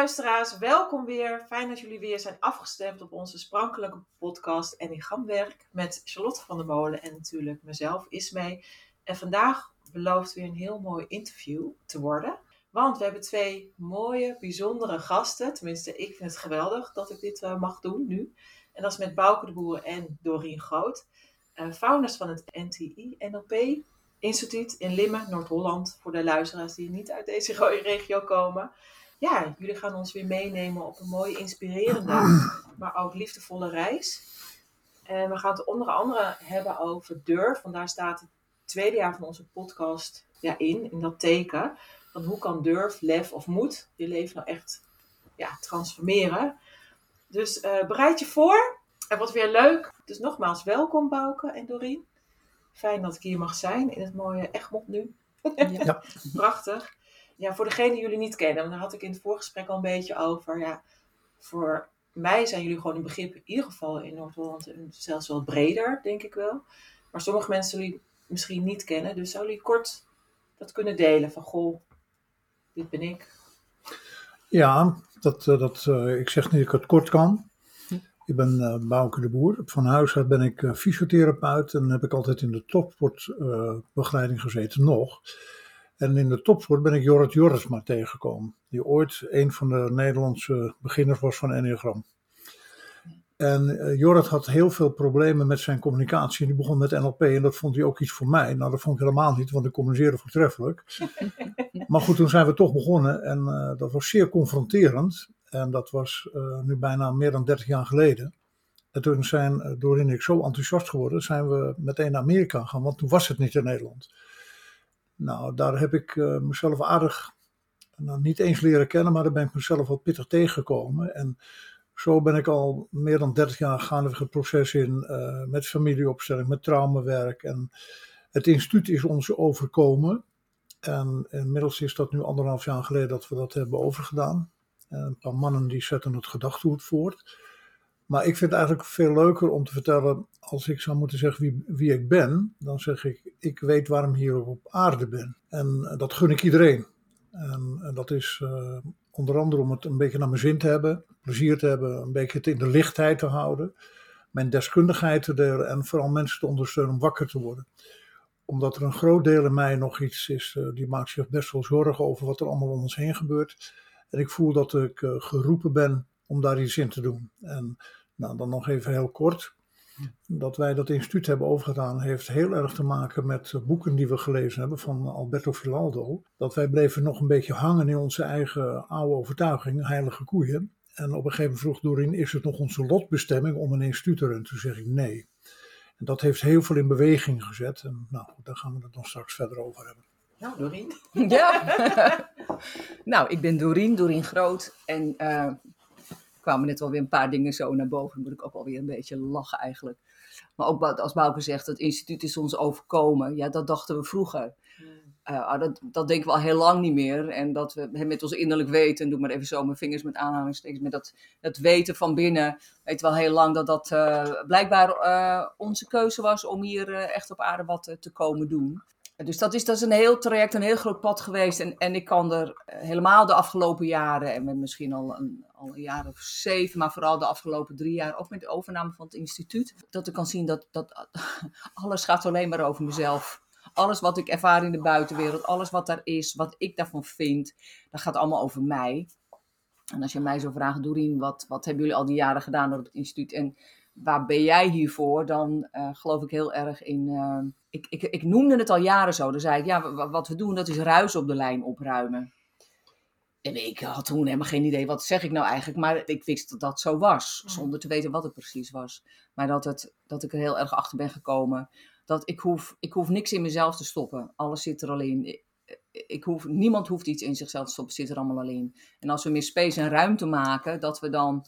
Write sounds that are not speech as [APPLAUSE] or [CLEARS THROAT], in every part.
Luisteraars, welkom weer. Fijn dat jullie weer zijn afgestemd op onze sprankelijke podcast Enneagramwerk met Charlotte van der Molen en natuurlijk mezelf, Ismee. En vandaag belooft weer een heel mooi interview te worden. Want we hebben twee mooie, bijzondere gasten. Tenminste, ik vind het geweldig dat ik dit uh, mag doen nu. En dat is met Bouke de Boer en Dorien Groot. Uh, founders van het NTI NLP Instituut in Limmen, Noord-Holland. Voor de luisteraars die niet uit deze regio komen ja, jullie gaan ons weer meenemen op een mooie, inspirerende, [CLEARS THROAT] maar ook liefdevolle reis. En we gaan het onder andere hebben over durf. Want daar staat het tweede jaar van onze podcast ja, in, in dat teken. Van hoe kan durf, lef of moed je leven nou echt ja, transformeren. Dus uh, bereid je voor. En wat weer leuk. Dus nogmaals, welkom Bouke en Doreen. Fijn dat ik hier mag zijn in het mooie Egmond nu. Ja. [LAUGHS] Prachtig ja, voor degene die jullie niet kennen, want daar had ik in het voorgesprek al een beetje over. Ja, voor mij zijn jullie gewoon een begrip, in ieder geval in Noord-Holland, zelfs wel breder, denk ik wel. Maar sommige mensen zullen jullie misschien niet kennen. Dus zouden jullie kort dat kunnen delen van, goh, dit ben ik. Ja, dat, eh, dat, uh, ik zeg niet dat ik het kort kan. Ik ben uh, Bouke de Boer. Van huis uit ben ik fysiotherapeut en heb ik altijd in de topsportbegeleiding gezeten nog. En in de topsport ben ik Jorrit Jorritsma tegengekomen. Die ooit een van de Nederlandse beginners was van Enneagram. En uh, Jorrit had heel veel problemen met zijn communicatie. Die begon met NLP en dat vond hij ook iets voor mij. Nou, dat vond ik helemaal niet, want ik communiceerde voortreffelijk. [LAUGHS] maar goed, toen zijn we toch begonnen en uh, dat was zeer confronterend. En dat was uh, nu bijna meer dan 30 jaar geleden. En toen zijn Doreen en ik zo enthousiast geworden, zijn we meteen naar Amerika gegaan, want toen was het niet in Nederland. Nou, daar heb ik uh, mezelf aardig, nou, niet eens leren kennen, maar daar ben ik mezelf wat pittig tegengekomen. En zo ben ik al meer dan 30 jaar gaande het proces in uh, met familieopstelling, met traumawerk. En het instituut is ons overkomen. En inmiddels is dat nu anderhalf jaar geleden dat we dat hebben overgedaan. En een paar mannen die zetten het gedachtegoed voort. Maar ik vind het eigenlijk veel leuker om te vertellen, als ik zou moeten zeggen wie, wie ik ben, dan zeg ik, ik weet waarom ik hier op aarde ben. En eh, dat gun ik iedereen. En, dat is uh, onder andere om het een beetje naar mijn zin te hebben, plezier te hebben, een beetje het in de lichtheid te houden, mijn deskundigheid te delen en vooral mensen te ondersteunen om wakker te worden. Omdat er een groot deel in mij nog iets is, uh, die maakt zich best wel zorgen over wat er allemaal om ons heen gebeurt. En ik voel dat ik geroepen ben om daar iets in te doen. En nou, dan nog even heel kort. Dat wij dat instituut hebben overgedaan heeft heel erg te maken met boeken die we gelezen hebben van Alberto Filaldo. Dat wij bleven nog een beetje hangen in onze eigen oude overtuiging, heilige koeien. En op een gegeven moment vroeg Doreen, is het nog onze lotbestemming om een instituut te runnen? Toen zeg ik nee. En dat heeft heel veel in beweging gezet. En nou, daar gaan we het dan straks verder over hebben. Nou, Doreen. Ja. [LAUGHS] nou, ik ben Doreen, Doreen Groot. En uh, kwamen net wel weer een paar dingen zo naar boven. Dan moet ik ook alweer een beetje lachen eigenlijk. Maar ook als Bouke zegt, het instituut is ons overkomen. Ja, dat dachten we vroeger. Uh, dat, dat denken we al heel lang niet meer. En dat we met ons innerlijk weten, doe maar even zo mijn vingers met aanhalingstekens, met dat, dat weten van binnen, weten we al heel lang dat dat uh, blijkbaar uh, onze keuze was om hier echt op aarde wat te komen doen. Dus dat is, dat is een heel traject, een heel groot pad geweest. En, en ik kan er helemaal de afgelopen jaren, en misschien al een, al een jaar of zeven, maar vooral de afgelopen drie jaar, ook met de overname van het instituut, dat ik kan zien dat, dat [LAUGHS] alles gaat alleen maar over mezelf. Alles wat ik ervaar in de buitenwereld, alles wat daar is, wat ik daarvan vind, dat gaat allemaal over mij. En als je mij zou vragen, Doreen, wat, wat hebben jullie al die jaren gedaan op het instituut en waar ben jij hiervoor? Dan uh, geloof ik heel erg in. Uh, ik, ik, ik noemde het al jaren zo. Dan zei ik, ja, wat we doen, dat is ruis op de lijn opruimen. En ik had toen helemaal geen idee, wat zeg ik nou eigenlijk? Maar ik wist dat dat zo was, zonder te weten wat het precies was. Maar dat, het, dat ik er heel erg achter ben gekomen. Dat ik hoef, ik hoef niks in mezelf te stoppen. Alles zit er al in. ik hoef, niemand hoeft iets in zichzelf te stoppen, zit er allemaal alleen. En als we meer space en ruimte maken, dat we dan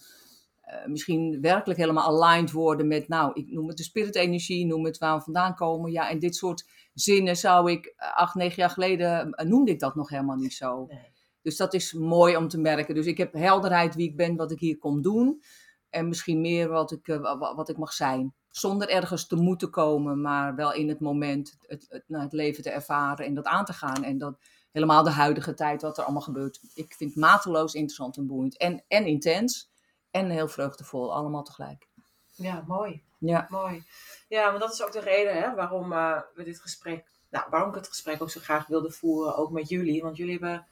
eh, misschien werkelijk helemaal aligned worden met, nou, ik noem het de spirit-energie, noem het waar we vandaan komen. Ja, en dit soort zinnen zou ik eh, acht, negen jaar geleden, uh, noemde ik dat nog helemaal niet zo. Nee. Dus dat is mooi om te merken. Dus ik heb helderheid wie ik ben, wat ik hier kom doen. En misschien meer wat ik, uh, wat ik mag zijn. Zonder ergens te moeten komen, maar wel in het moment het, het, het, het leven te ervaren en dat aan te gaan. En dat helemaal de huidige tijd, wat er allemaal gebeurt. Ik vind het mateloos interessant en boeiend. En, en intens. En heel vreugdevol, allemaal tegelijk. Ja, mooi. Ja. Mooi. Ja, maar dat is ook de reden hè, waarom uh, we dit gesprek, nou, waarom ik het gesprek ook zo graag wilde voeren, ook met jullie. Want jullie hebben,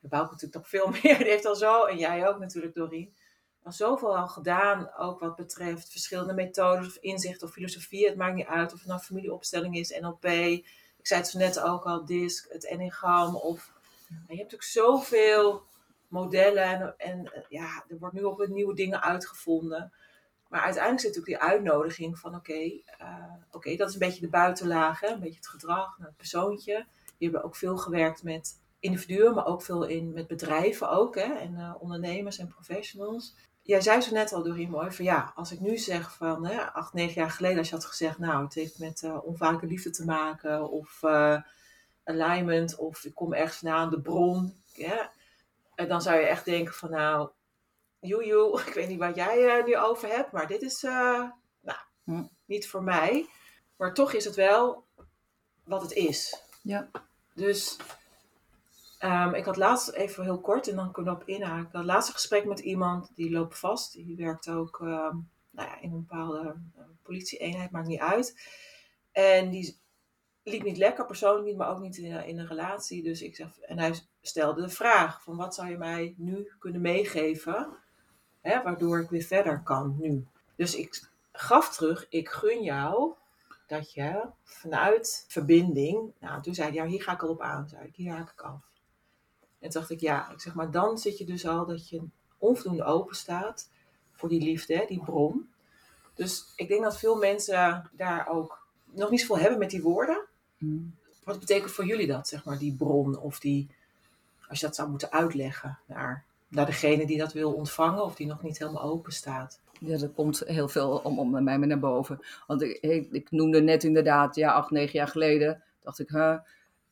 Bouke natuurlijk nog veel [LAUGHS] meer, die heeft al zo, en jij ook natuurlijk, Dorien, al zoveel al gedaan, ook wat betreft verschillende methodes of inzichten of filosofie. Het maakt niet uit of het nou familieopstelling is, NLP. Ik zei het zo net ook al, DISC, het Enneagram. Of, je hebt natuurlijk zoveel modellen en, en ja, er wordt nu op nieuwe dingen uitgevonden. Maar uiteindelijk zit natuurlijk die uitnodiging van oké, uh, okay, dat is een beetje de buitenlaag, een beetje het gedrag, het persoontje. Je hebt ook veel gewerkt met individuen, maar ook veel in, met bedrijven ook, hè? en uh, ondernemers en professionals. Jij zei zo net al, Dorien, mooi, van ja, als ik nu zeg van hè, acht, negen jaar geleden, als je had gezegd, nou, het heeft met uh, onvaarlijke liefde te maken, of alignment, of ik kom ergens vandaan, de bron, en dan zou je echt denken van nou, joejoe, [LAUGHS] ik weet niet wat jij uh, nu over hebt, maar dit is uh, nou, hm. niet voor mij. Maar toch is het wel wat het is. Ja. Dus um, ik had laatst, even heel kort en dan kunnen we op inhaken. Ik had laatst een gesprek met iemand die loopt vast. Die werkt ook um, nou ja, in een bepaalde uh, politie-eenheid, maakt niet uit. En die liep niet lekker, persoonlijk niet, maar ook niet in, een relatie. Dus ik zeg, en hij stelde de vraag van wat zou je mij nu kunnen meegeven, hè, waardoor ik weer verder kan nu. Dus ik gaf terug, ik gun jou dat je vanuit verbinding, nou toen zei hij, ja hier ga ik al op aan, zei ik, hier haak ik af. En toen dacht ik, ja, ik zeg maar, dan zit je dus al dat je onvoldoende open staat voor die liefde, die bron. Dus ik denk dat veel mensen daar ook nog niet zoveel hebben met die woorden. Wat betekent voor jullie dat, zeg maar, die bron of die, als je dat zou moeten uitleggen naar, naar degene die dat wil ontvangen of die nog niet helemaal open staat? Ja, er komt heel veel om, om bij mij naar boven. Want ik, ik, ik, noemde net inderdaad, ja, acht, negen jaar geleden, dacht ik, huh,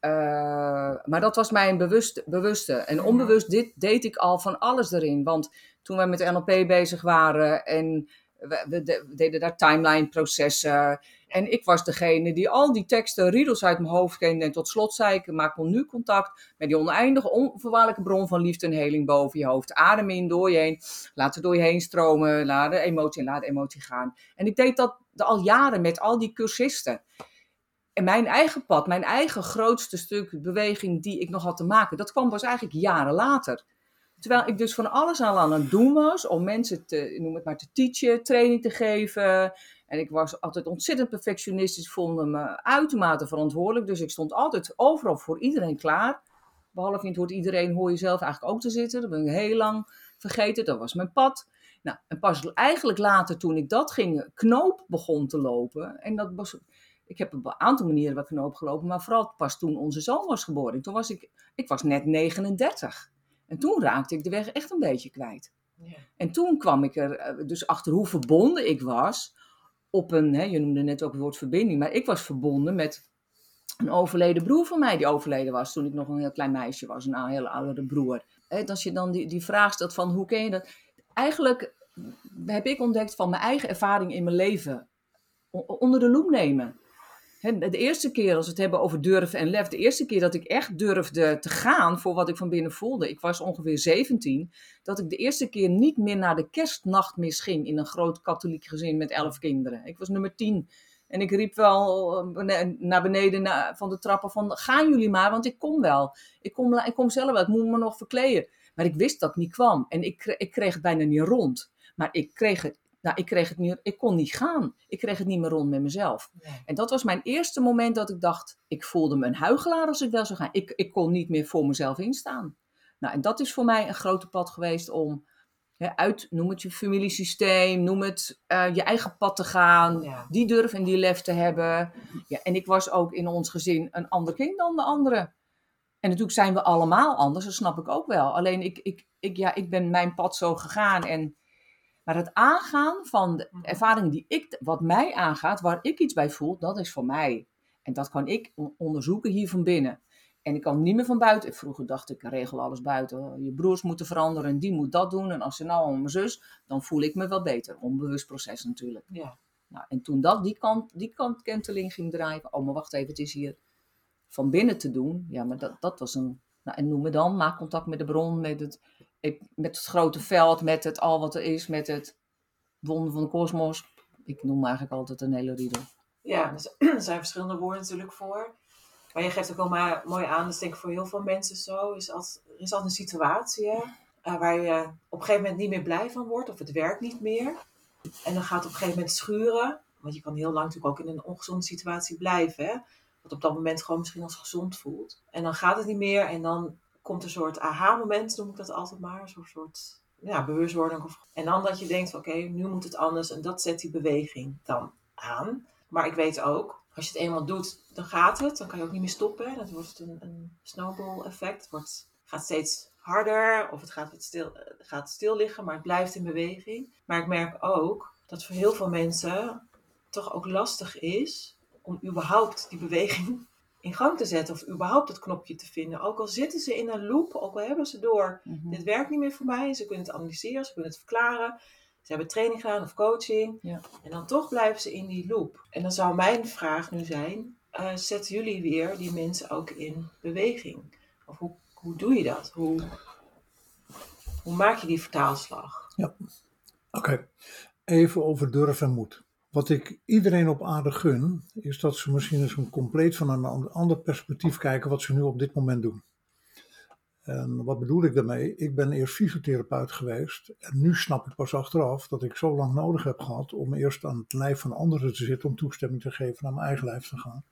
uh, maar dat was mijn bewust, bewuste. En onbewust dit, deed ik al van alles erin. Want toen wij met NLP bezig waren en we, de, deden daar timeline processen. En ik was degene die al die teksten, riedels uit mijn hoofd kende. En tot slot zei ik, maak nu contact met die oneindige, onvoorwaardelijke bron van liefde en heling boven je hoofd. Adem in, door je heen. Laat het door je heen stromen. Laat de emotie en laat emotie gaan. En ik deed dat al jaren met al die cursisten. En mijn eigen pad, mijn eigen grootste stuk beweging die ik nog had te maken, dat kwam pas eigenlijk jaren later. Terwijl ik dus van alles aan aan het doen was om mensen te, noem het maar, te teachen, training te geven. En ik was altijd ontzettend perfectionistisch, voelde me uitermate verantwoordelijk. Dus ik stond altijd overal voor iedereen klaar. Behalve in het woord iedereen hoor je zelf eigenlijk ook te zitten. Dat ben ik heel lang vergeten. Dat was mijn pad. Nou, en pas eigenlijk later toen ik dat ging, knoop begon te lopen. En dat was, ik heb op een aantal manieren wat knoop gelopen. Maar vooral pas toen onze zoon was geboren. Toen was ik, ik was net 39. En toen raakte ik de weg echt een beetje kwijt. Ja. En toen kwam ik er dus achter hoe verbonden ik was op een, hè, je noemde net ook het woord verbinding, maar ik was verbonden met een overleden broer van mij die overleden was toen ik nog een heel klein meisje was, een hele oudere broer. En als je dan die, die vraag stelt van hoe ken je dat? Eigenlijk heb ik ontdekt van mijn eigen ervaring in mijn leven onder de loep nemen. De eerste keer, als we het hebben over durven en lef, de eerste keer dat ik echt durfde te gaan voor wat ik van binnen voelde, ik was ongeveer 17, dat ik de eerste keer niet meer naar de kerstnachtmis ging in een groot katholiek gezin met elf kinderen. Ik was nummer 10 en ik riep wel naar beneden van de trappen van, gaan jullie maar, want ik kom wel. Ik kom, ik kom zelf wel, ik moet me nog verkleden. Maar ik wist dat ik niet kwam en ik, ik kreeg het bijna niet rond. Maar ik kreeg het nou, ik, kreeg het niet, ik kon niet gaan. Ik kreeg het niet meer rond met mezelf. Nee. En dat was mijn eerste moment dat ik dacht, ik voelde me een huigelaar als ik wel zou gaan. Ik, ik kon niet meer voor mezelf instaan. Nou, en dat is voor mij een grote pad geweest om hè, uit, noem het je familiesysteem, noem het uh, je eigen pad te gaan. Ja. Die durf en die lef te hebben. Ja, en ik was ook in ons gezin een ander kind dan de anderen. En natuurlijk zijn we allemaal anders, dat snap ik ook wel. Alleen ik, ik, ik, ja, ik ben mijn pad zo gegaan. En, maar het aangaan van de Mhm. ervaringen die ik, wat mij aangaat, waar ik iets bij voel, dat is voor mij. En dat kan ik on- onderzoeken hier van binnen. En ik kan niet meer van buiten. Vroeger dacht ik, regel alles buiten. Je broers moeten veranderen en die moet dat doen. En als ze nou om mijn zus, dan voel ik me wel beter. Onbewust proces natuurlijk. Ja. Nou, en toen dat die kant, die kant kenteling ging drijven. Oh, maar wacht even, het is hier van binnen te doen. Ja, maar dat, dat was een. Nou, en noem me dan, maak contact met de bron, met het, met het grote veld, met het al wat er is, met het wonder van de kosmos. Ik noem eigenlijk altijd een hele riedel. Ja, [CLEARS THROAT] er zijn verschillende woorden natuurlijk voor. Maar je geeft ook wel maar mooi aan, dat is denk ik voor heel veel mensen zo. Is als, er is altijd een situatie eh, waar je op een gegeven moment niet meer blij van wordt, of het werkt niet meer. En dan gaat het op een gegeven moment schuren. Want je kan heel lang natuurlijk ook in een ongezonde situatie blijven. Hè, wat op dat moment gewoon misschien als gezond voelt. En dan gaat het niet meer en dan komt een soort aha-moment, noem ik dat altijd maar. Een soort, ja, bewustwording. En dan dat je denkt, oké, nu moet het anders. En dat zet die beweging dan aan. Maar ik weet ook, als je het eenmaal doet, dan gaat het. Dan kan je ook niet meer stoppen. Dan wordt het een, een snowball effect. Het wordt, gaat steeds harder of het gaat, wat stil, eh, gaat stil liggen, maar het blijft in beweging. Maar ik merk ook dat voor heel veel mensen toch ook lastig is om überhaupt die beweging in gang te zetten. Of überhaupt het knopje te vinden. Ook al zitten ze in een loop, ook al hebben ze door dit werkt niet meer voor mij. Ze kunnen het analyseren, ze kunnen het verklaren. Ze hebben training gedaan of coaching. Ja. En dan toch blijven ze in die loop. En dan zou mijn vraag nu zijn: eh, zetten jullie weer die mensen ook in beweging? Of hoe, hoe doe je dat? Hoe, hoe maak je die vertaalslag? Oké, even over durf en moed. Wat ik iedereen op aarde gun, is dat ze misschien eens een compleet van een an- ander perspectief kijken wat ze nu op dit moment doen. En wat bedoel ik daarmee? Ik ben eerst fysiotherapeut geweest en nu snap ik pas achteraf dat ik zo lang nodig heb gehad om eerst aan het lijf van anderen te zitten om toestemming te geven naar mijn eigen lijf te gaan.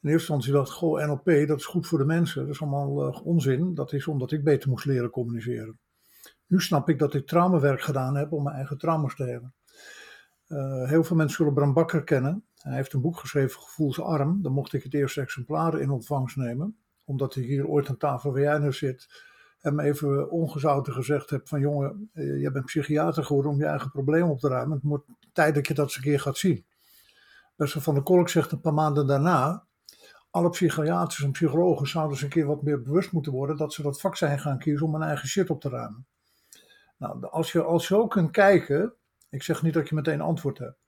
In eerste instantie dacht ik, goh, NLP, dat is goed voor de mensen. Dat is allemaal eh, onzin. Dat is omdat ik beter moest leren communiceren. Nu snap ik dat ik traumawerk gedaan heb om mijn eigen trauma's te hebben. Eh, heel veel mensen zullen Bram Bakker kennen. Hij heeft een boek geschreven, Gevoelsarm. Daar mocht ik het eerste exemplaar in ontvangst nemen. Omdat ik hier ooit aan tafel waar jij zit, hem even ongezouten gezegd heb van jongen, eh, jij bent psychiater geworden om je eigen probleem op te ruimen. Het wordt tijd dat je dat eens een keer gaat zien. Beste van der Kolk zegt een paar maanden daarna, alle psychiaters en psychologen zouden eens een keer wat meer bewust moeten worden dat ze dat vak zijn gaan kiezen om hun eigen shit op te ruimen. Nou, als je al zo kunt kijken, ik zeg niet dat je meteen antwoord hebt,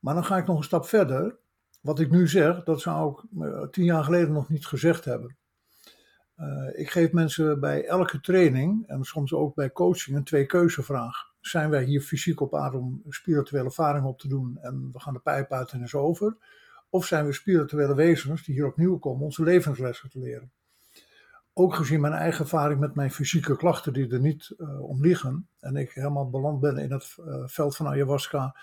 maar dan ga ik nog een stap verder. Wat ik nu zeg, dat zou ik eh, tien jaar geleden nog niet gezegd hebben. Eh, ik geef mensen bij elke training en soms ook bij coaching een twee-keuzevraag. Zijn wij hier fysiek op aarde om spirituele ervaring op te doen en we gaan de pijp uit en is over? Of zijn we spirituele wezens die hier opnieuw komen onze levenslessen te leren? Ook gezien mijn eigen ervaring met mijn fysieke klachten die er niet eh, om liggen. En ik helemaal beland ben in het eh, veld van ayahuasca,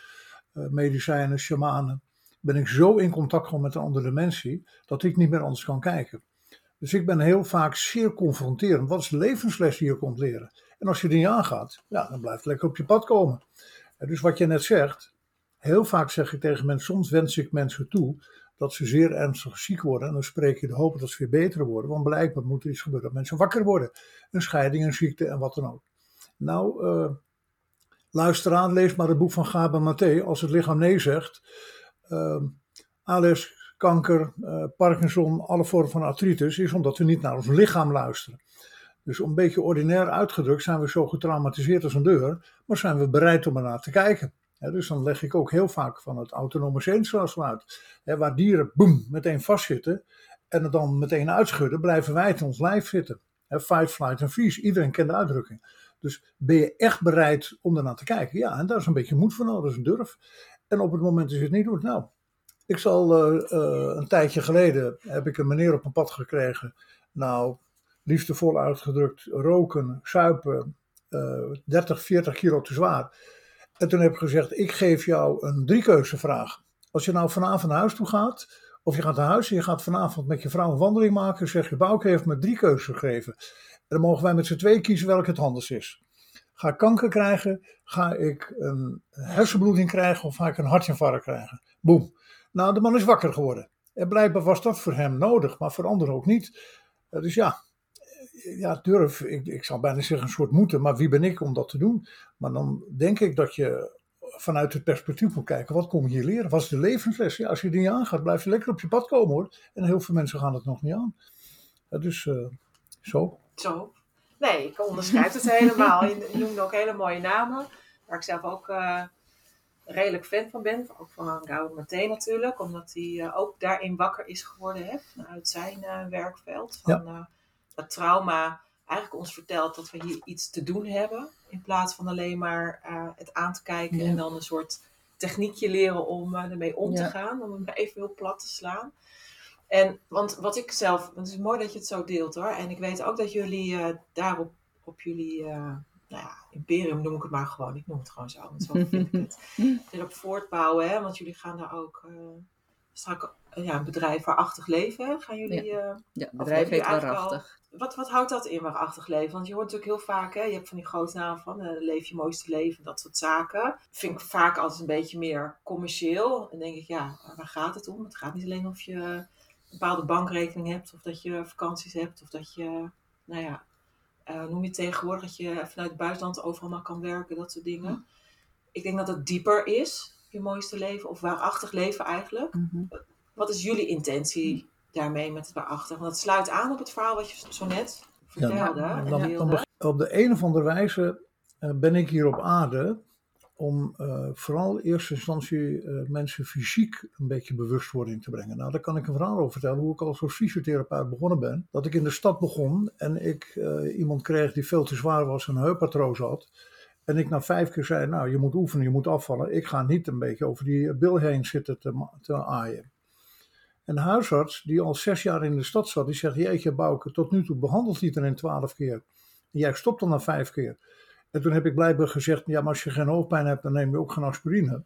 eh, medicijnen, shamanen. Ben ik zo in contact gewoon met een andere dimensie dat ik niet meer anders kan kijken. Dus ik ben heel vaak zeer confronterend. Wat is de levensles die je komt leren? En als je die niet aangaat, ja, dan blijft het lekker op je pad komen. En dus wat je net zegt, heel vaak zeg ik tegen mensen, soms wens ik mensen toe dat ze zeer ernstig ziek worden. En dan spreek je de hoop dat ze weer beter worden. Want blijkbaar moet er iets gebeuren dat mensen wakker worden. Een scheiding, een ziekte en wat dan ook. Nou, uh, luister aan, lees maar het boek van Gaber Maté. Als het lichaam nee zegt, uh, kanker, uh, Parkinson, alle vormen van artritis, is omdat we niet naar ons lichaam luisteren. Dus een beetje ordinair uitgedrukt zijn we zo getraumatiseerd als een deur, maar zijn we bereid om ernaar te kijken. Dus dan leg ik ook heel vaak van het autonome zenuwstelsel uit. Waar dieren boem, meteen vastzitten en het dan meteen uitschudden, blijven wij in ons lijf zitten. Fight, flight en freeze, iedereen kent de uitdrukking. Dus ben je echt bereid om ernaar te kijken? Ja, en daar is een beetje moed voor nodig, dat is een durf. En op het moment dat je het niet doet, nou, ik zal uh, uh, een tijdje geleden heb ik een meneer op mijn pad gekregen. Nou, liefdevol uitgedrukt, roken, suipen, uh, 30, 40 kilo te zwaar. En toen heb ik gezegd, ik geef jou een driekeuzevraag. Als je nou vanavond naar huis toe gaat, of je gaat naar huis en je gaat vanavond met je vrouw een wandeling maken, zeg je, Bouke heeft me drie keuzes gegeven. En dan mogen wij met z'n twee kiezen welke het anders is. Ga ik kanker krijgen, ga ik een hersenbloeding krijgen of ga ik een hartinfarct krijgen? Boem. Nou, de man is wakker geworden. En blijkbaar was dat voor hem nodig, maar voor anderen ook niet. Uh, dus ja, ja, durf, ik, ik zou bijna zeggen een soort moeten, maar wie ben ik om dat te doen? Maar dan denk ik dat je vanuit het perspectief moet kijken, wat kom je hier leren? Wat is de levensles? Ja, als je die niet aangaat, blijf je lekker op je pad komen hoor. En heel veel mensen gaan het nog niet aan. Ja, dus uh, zo. Zo. Nee, ik onderschrijf het helemaal. Je [LAUGHS] noemde ook hele mooie namen, waar ik zelf ook uh, redelijk fan van ben. Ook van Gauw Mathé natuurlijk, omdat hij uh, ook daarin wakker is geworden hè, vanuit zijn werkveld. Van, Ja. Dat trauma eigenlijk ons vertelt dat we hier iets te doen hebben. In plaats van alleen maar uh, het aan te kijken Ja. en dan een soort techniekje leren om uh, ermee om te gaan. Om hem even heel plat te slaan. En want wat ik zelf, het is mooi dat je het zo deelt hoor. En ik weet ook dat jullie uh, daarop op jullie nou ja, imperium noem ik het maar gewoon. Ik noem het gewoon zo, want zo vind ik het. [LAUGHS] Erop voortbouwen, hè, want jullie gaan daar ook uh, straks ja, een bedrijf waarachtig leven. Gaan jullie. Ja. Uh, Ja, het bedrijf heet Waarachtig. wat, wat houdt dat in waarachtig leven? Want je hoort natuurlijk heel vaak, hè, je hebt van die grote namen van uh, leef je mooiste leven, dat soort zaken. Vind ik vaak altijd een beetje meer commercieel. En denk ik, ja, waar gaat het om? Het gaat niet alleen of je een bepaalde bankrekening hebt, of dat je vakanties hebt, of dat je, nou ja, uh, noem je tegenwoordig dat je vanuit het buitenland overal maar kan werken, dat soort dingen. Ja. Ik denk dat het dieper is, je mooiste leven, of waarachtig leven eigenlijk. Mm -hmm. Wat is jullie intentie daarmee met het waarachtig? Want het sluit aan op het verhaal wat je zo net vertelde. Ja, en dan, dan, op de een of andere wijze uh, ben ik hier op aarde om uh, vooral in eerste instantie uh, mensen fysiek een beetje bewustwording te brengen. Nou, daar kan ik een verhaal over vertellen, hoe ik als fysiotherapeut begonnen ben. Dat ik in de stad begon en ik iemand kreeg die veel te zwaar was en een heupartroos had. En ik na vijf keer zei, nou, je moet oefenen, je moet afvallen. Ik ga niet een beetje over die bil heen zitten te, te aaien. En de huisarts, die al zes jaar in de stad zat, die zegt, jeetje Bouke, tot nu toe behandelt iedereen twaalf keer. En jij stopt dan na vijf keer. En toen heb ik blijkbaar gezegd, ja, maar als je geen hoofdpijn hebt, dan neem je ook geen aspirine.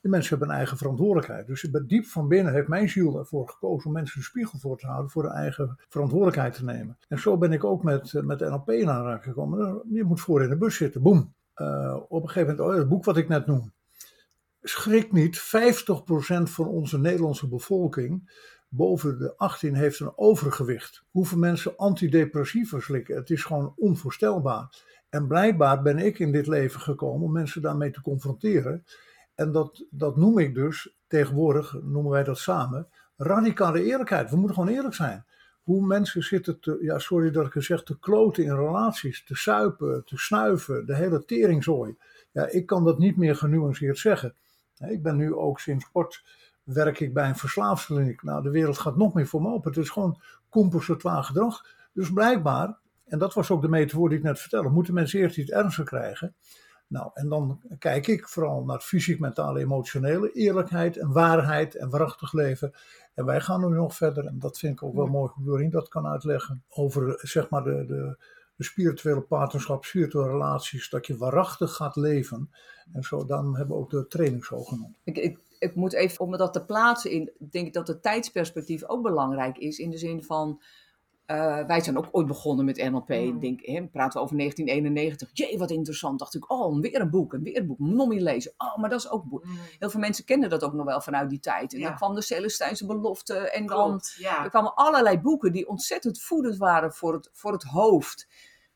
De mensen hebben een eigen verantwoordelijkheid. Dus diep van binnen heeft mijn ziel ervoor gekozen om mensen een spiegel voor te houden, voor hun eigen verantwoordelijkheid te nemen. En zo ben ik ook met, met NLP in aanraking gekomen. Je moet voor in de bus zitten, boem. Uh, op een gegeven moment, oh, het boek wat ik net noem. Schrik niet, 50% van onze Nederlandse bevolking boven de 18 heeft een overgewicht. Hoeveel mensen antidepressiva slikken? Het is gewoon onvoorstelbaar. En blijkbaar ben ik in dit leven gekomen om mensen daarmee te confronteren. En dat, dat noem ik dus, tegenwoordig noemen wij dat samen, radicale eerlijkheid. We moeten gewoon eerlijk zijn. Hoe mensen zitten te, ja sorry dat ik het zeg, te kloten in relaties, te suipen, te snuiven, de hele teringzooi. Ja, ik kan dat niet meer genuanceerd zeggen. Ik ben nu ook sinds kort werk ik bij een verslaafskliniek. Nou, de wereld gaat nog meer voor me open. Het is gewoon compensatoire gedrag. Dus blijkbaar, en dat was ook de metafoor die ik net vertelde, moeten mensen eerst iets ernstiger krijgen. Nou, en dan kijk ik vooral naar het fysiek, mentale, emotionele, eerlijkheid en waarheid en waarachtig leven. En wij gaan nu nog verder, en dat vind ik ook wel mooi hoe Doreen dat kan uitleggen, over zeg maar de, de, de spirituele partnerschap, spirituele relaties, dat je waarachtig gaat leven. En zo, dan hebben we ook de training zo genoemd. Ik, ik, ik moet even, om dat te plaatsen in, denk ik dat het tijdsperspectief ook belangrijk is. In de zin van, uh, wij zijn ook ooit begonnen met NLP. Mm. Denk, hè, praten we over 1991. Jee, wat interessant. Dacht ik, oh, weer een boek, en weer een boek. Meer lezen. Oh, maar dat is ook boek. Mm. Heel veel mensen kenden dat ook nog wel vanuit die tijd. En ja. dan kwam de Celestijnse belofte. En dan ja. er kwamen allerlei boeken die ontzettend voedend waren voor het, voor het hoofd.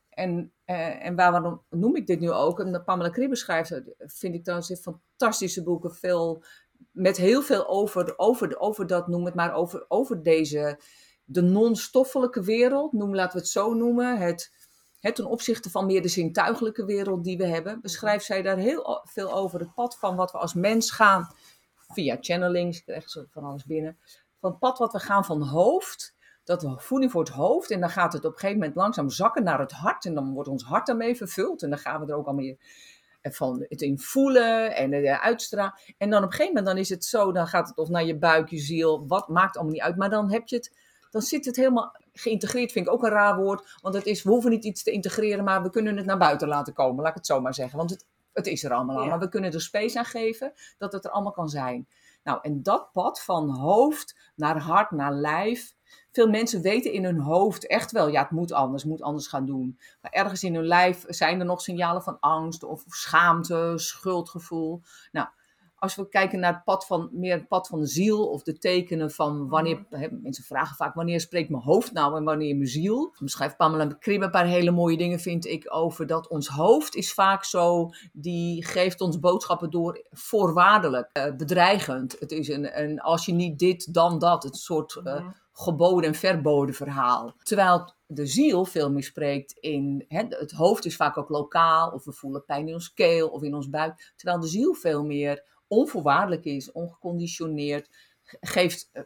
En, uh, en waarom noem ik dit nu ook? En Pamela Kribbe schrijft, vind ik dan fantastische boeken. Veel, met heel veel over, over, over dat, noem het maar, over, over deze, de non-stoffelijke wereld. Noem, laten we het zo noemen. Het, het ten opzichte van meer de zintuigelijke wereld die we hebben. Beschrijft zij daar heel veel over. Het pad van wat we als mens gaan. Via channelings, ik krijg zo van alles binnen. Van het pad wat we gaan van hoofd dat we voeding voor het hoofd en dan gaat het op een gegeven moment langzaam zakken naar het hart en dan wordt ons hart daarmee vervuld en dan gaan we er ook al meer van het in voelen en de uitstralen. En dan op een gegeven moment dan is het zo, dan gaat het of naar je buik, je ziel, wat maakt allemaal niet uit, maar dan heb je het, dan zit het helemaal geïntegreerd, vind ik ook een raar woord, want het is, we hoeven niet iets te integreren, maar we kunnen het naar buiten laten komen, laat ik het zo maar zeggen, want het, het is er allemaal al, maar we kunnen er space aan geven dat het er allemaal kan zijn. Nou, en dat pad van hoofd naar hart, naar lijf, veel mensen weten in hun hoofd echt wel, ja, het moet anders, moet anders gaan doen. Maar ergens in hun lijf zijn er nog signalen van angst of schaamte, schuldgevoel. Nou, als we kijken naar het pad van, meer het pad van de ziel of de tekenen van wanneer, hè, mensen vragen vaak wanneer spreekt mijn hoofd nou en wanneer mijn ziel. Schrijft Pamela Krim een paar hele mooie dingen, vind ik, over dat ons hoofd is vaak zo, die geeft ons boodschappen door voorwaardelijk, uh, bedreigend. Het is een, een, als je niet dit, dan dat, het soort uh, geboden en verboden verhaal. Terwijl de ziel veel meer spreekt in. Hè, het hoofd is vaak ook lokaal, of we voelen pijn in ons keel of in ons buik. Terwijl de ziel veel meer onvoorwaardelijk is, ongeconditioneerd, geeft eh,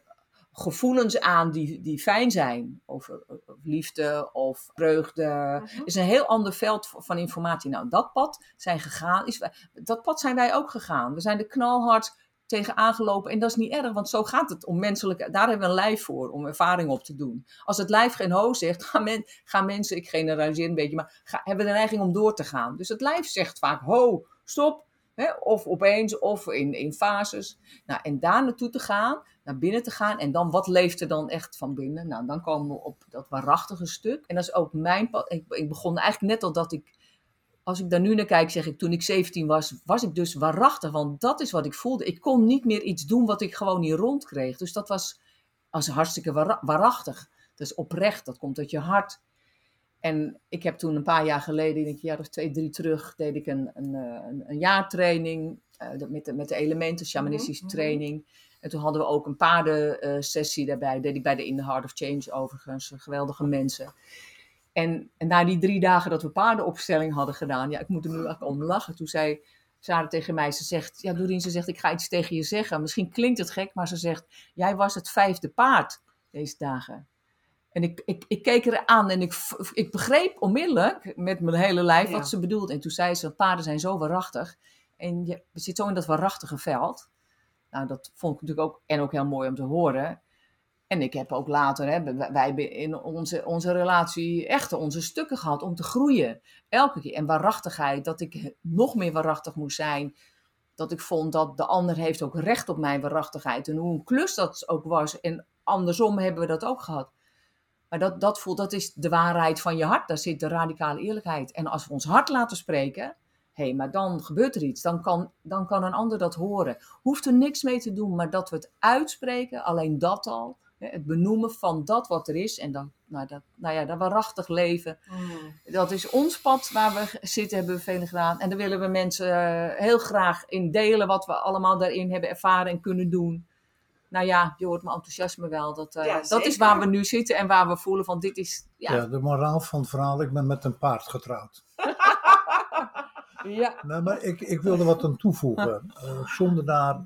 gevoelens aan die, die fijn zijn. Of, liefde of vreugde. Mhm. is een heel ander veld van informatie. Nou, dat pad zijn gegaan. Is, dat pad zijn wij ook gegaan. We zijn er knalhard tegen aangelopen. En dat is niet erg, want zo gaat het om menselijke. Daar hebben we een lijf voor, om ervaring op te doen. Als het lijf geen ho zegt, gaan, men, gaan mensen, ik generaliseer een beetje, maar hebben de neiging om door te gaan. Dus het lijf zegt vaak: ho, stop. Hè, of opeens, of in, in fases. Nou, en daar naartoe te gaan, naar binnen te gaan. En dan, wat leeft er dan echt van binnen? Nou, dan komen we op dat waarachtige stuk. En dat is ook mijn pad. Ik, ik begon eigenlijk net al dat ik als ik daar nu naar kijk, zeg ik, toen ik 17 was, was ik dus waarachtig. Want dat is wat ik voelde. Ik kon niet meer iets doen wat ik gewoon niet rondkreeg. Dus dat was als hartstikke waarachtig. Dat is oprecht, dat komt uit je hart. En ik heb toen een paar jaar geleden, een jaar of twee, drie terug, deed ik een, een, eh, een, een jaartraining uh, met, de, met de elementen, shamanistische mhm, mhm. training. En toen hadden we ook een paardensessie uh, daarbij. Deed ik bij de In the Heart of Change overigens. Geweldige mensen. En, en, na die drie dagen dat we paardenopstelling hadden gedaan, ja, ik moet er nu ook om lachen. Toen zei Sarah tegen mij, ze zegt, ja Doreen, ze zegt, ik ga iets tegen je zeggen. Misschien klinkt het gek, maar ze zegt, jij was het vijfde paard deze dagen. En ik, ik, ik keek er aan en ik, ik begreep onmiddellijk met mijn hele lijf wat ze bedoelde. En toen zei ze, paarden zijn zo waarachtig. En je zit zo in dat waarachtige veld. Nou, dat vond ik natuurlijk ook, en ook heel mooi om te horen. En ik heb ook later, hè, wij hebben in onze, onze relatie echt onze stukken gehad om te groeien. Elke keer. En waarachtigheid, dat ik nog meer waarachtig moest zijn. Dat ik vond dat de ander heeft ook recht op mijn waarachtigheid. En hoe een klus dat ook was. En andersom hebben we dat ook gehad. Maar dat, dat voelt, dat is de waarheid van je hart. Daar zit de radicale eerlijkheid. En als we ons hart laten spreken, hé, hey, maar dan gebeurt er iets. Dan kan, dan kan een ander dat horen. Hoeft er niks mee te doen, maar dat we het uitspreken, alleen dat al het benoemen van dat wat er is en dan, nou, dat, nou ja, dat waarachtig leven. Mm. Dat is ons pad waar we zitten, hebben we velen gedaan. En daar willen we mensen eh, heel graag in delen wat we allemaal daarin hebben ervaren en kunnen doen. Nou ja, je hoort mijn enthousiasme wel. Dat, uh, dat is waar we nu zitten en waar we voelen van dit is... Ja, ja de moraal van het verhaal, ik ben met een paard getrouwd. ja. [LAUGHS] Nou, maar ik, ik wilde wat aan toevoegen. Uh, zonder daar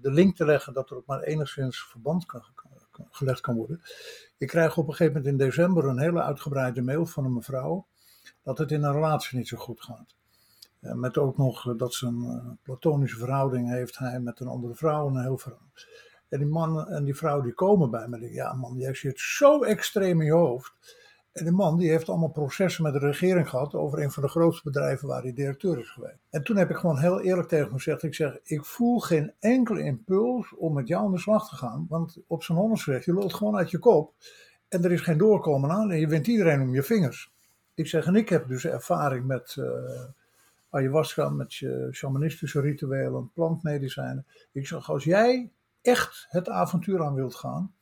de link te leggen dat er ook maar enigszins verband kan, gelegd kan worden. Ik krijg op een gegeven moment in december een hele uitgebreide mail van een mevrouw dat het in een relatie niet zo goed gaat. Eh, met ook nog eh, dat ze een uh, platonische verhouding heeft, hij met een andere vrouw en een heel verhaal. En die man en die vrouw die komen bij me en ja man, jij zit zo extreem in je hoofd. En die man die heeft allemaal processen met de regering gehad over een van de grootste bedrijven waar hij directeur is geweest. En toen heb ik gewoon heel eerlijk tegen hem gezegd, ik zeg, ik voel geen enkele impuls om met jou aan de slag te gaan. Want op zijn honderd je loopt gewoon uit je kop en er is geen doorkomen aan en je wint iedereen om je vingers. Ik zeg, en ik heb dus ervaring met ayahuasca, met je shamanistische rituelen, plantmedicijnen. Ik zeg, als jij echt het avontuur aan wilt gaan,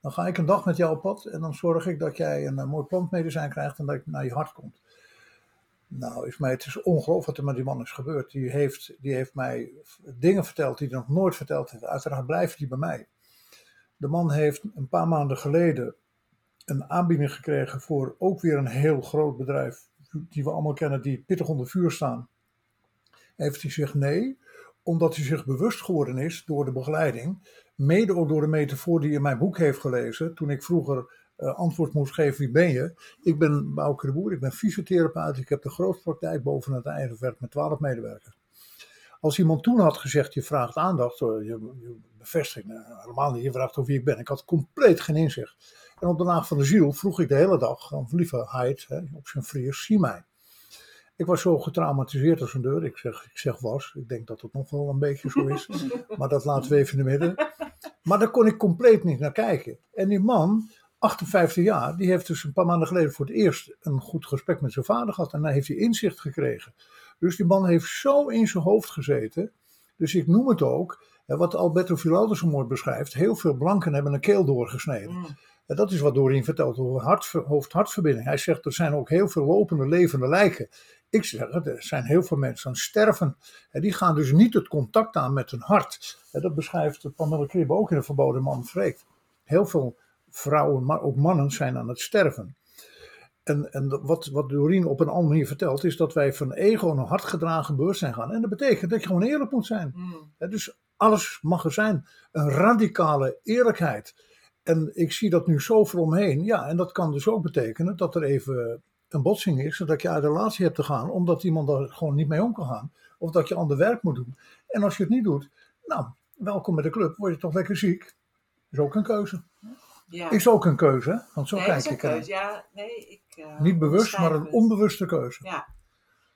dan ga ik een dag met jou op pad en dan zorg ik dat jij een, mooi plantmedicijn krijgt en dat het naar je hart komt. Nou, is mij, het is ongelooflijk wat er met die man is gebeurd. Die heeft, die heeft mij dingen verteld die hij nog nooit verteld heeft. Uiteraard blijft die bij mij. De man heeft een paar maanden geleden een aanbieding gekregen voor ook weer een heel groot bedrijf, die we allemaal kennen, die pittig onder vuur staan. Heeft hij zich nee, omdat hij zich bewust geworden is door de begeleiding Mede ook door de metafoor die in mijn boek heeft gelezen. Toen ik vroeger uh, antwoord moest geven, wie ben je? Ik ben Bouke de Boer, ik ben fysiotherapeut. Ik heb de grootste praktijk boven het eigen met 12 medewerkers. Als iemand toen had gezegd, je vraagt aandacht, je, je bevestiging, nou, helemaal niet, je vraagt over wie ik ben. Ik had compleet geen inzicht. En op de laag van de ziel vroeg ik de hele dag, lieve Heid, op zijn vries, zie mij. Ik was zo getraumatiseerd als een deur. Ik zeg, ik zeg was. Ik denk dat het nog wel een beetje zo is. [LAUGHS] maar dat laten we even in de midden. Maar daar kon ik compleet niet naar kijken. En die man, 58 jaar, die heeft dus een paar maanden geleden voor het eerst een goed gesprek met zijn vader gehad. En dan heeft hij inzicht gekregen. Dus die man heeft zo in zijn hoofd gezeten. Dus ik noem het ook, hè, wat Alberto Villoldo zo mooi beschrijft, heel veel blanken hebben een keel doorgesneden. Mm. En dat is wat Doreen vertelt over hart, hoofd-hartverbinding. Hij zegt er zijn ook heel veel lopende levende lijken. Ik zeg het, er zijn heel veel mensen aan het sterven. En die gaan dus niet het contact aan met hun hart. En dat beschrijft Pamela Kribbe ook in de Verboden Man Vreekt. Heel veel vrouwen, maar ook mannen zijn aan het sterven. En, en wat, wat Doreen op een andere manier vertelt, is dat wij van ego naar hart gedragen beurs zijn gaan. En dat betekent dat je gewoon eerlijk moet zijn. Mm. Dus alles mag er zijn. Een radicale eerlijkheid. En ik zie dat nu zo voor omheen. Ja, en dat kan dus ook betekenen dat er even een botsing is. Dat je uit de relatie hebt te gaan, omdat iemand daar gewoon niet mee om kan gaan. Of dat je ander werk moet doen. En als je het niet doet, nou, welkom bij de club. Word je toch lekker ziek. Is ook een keuze. Ja. Is ook een keuze, want zo nee, kijk is ik een keuze. Ja, nee, ik... eh, Niet bewust, maar een onbewuste keuze. Ja.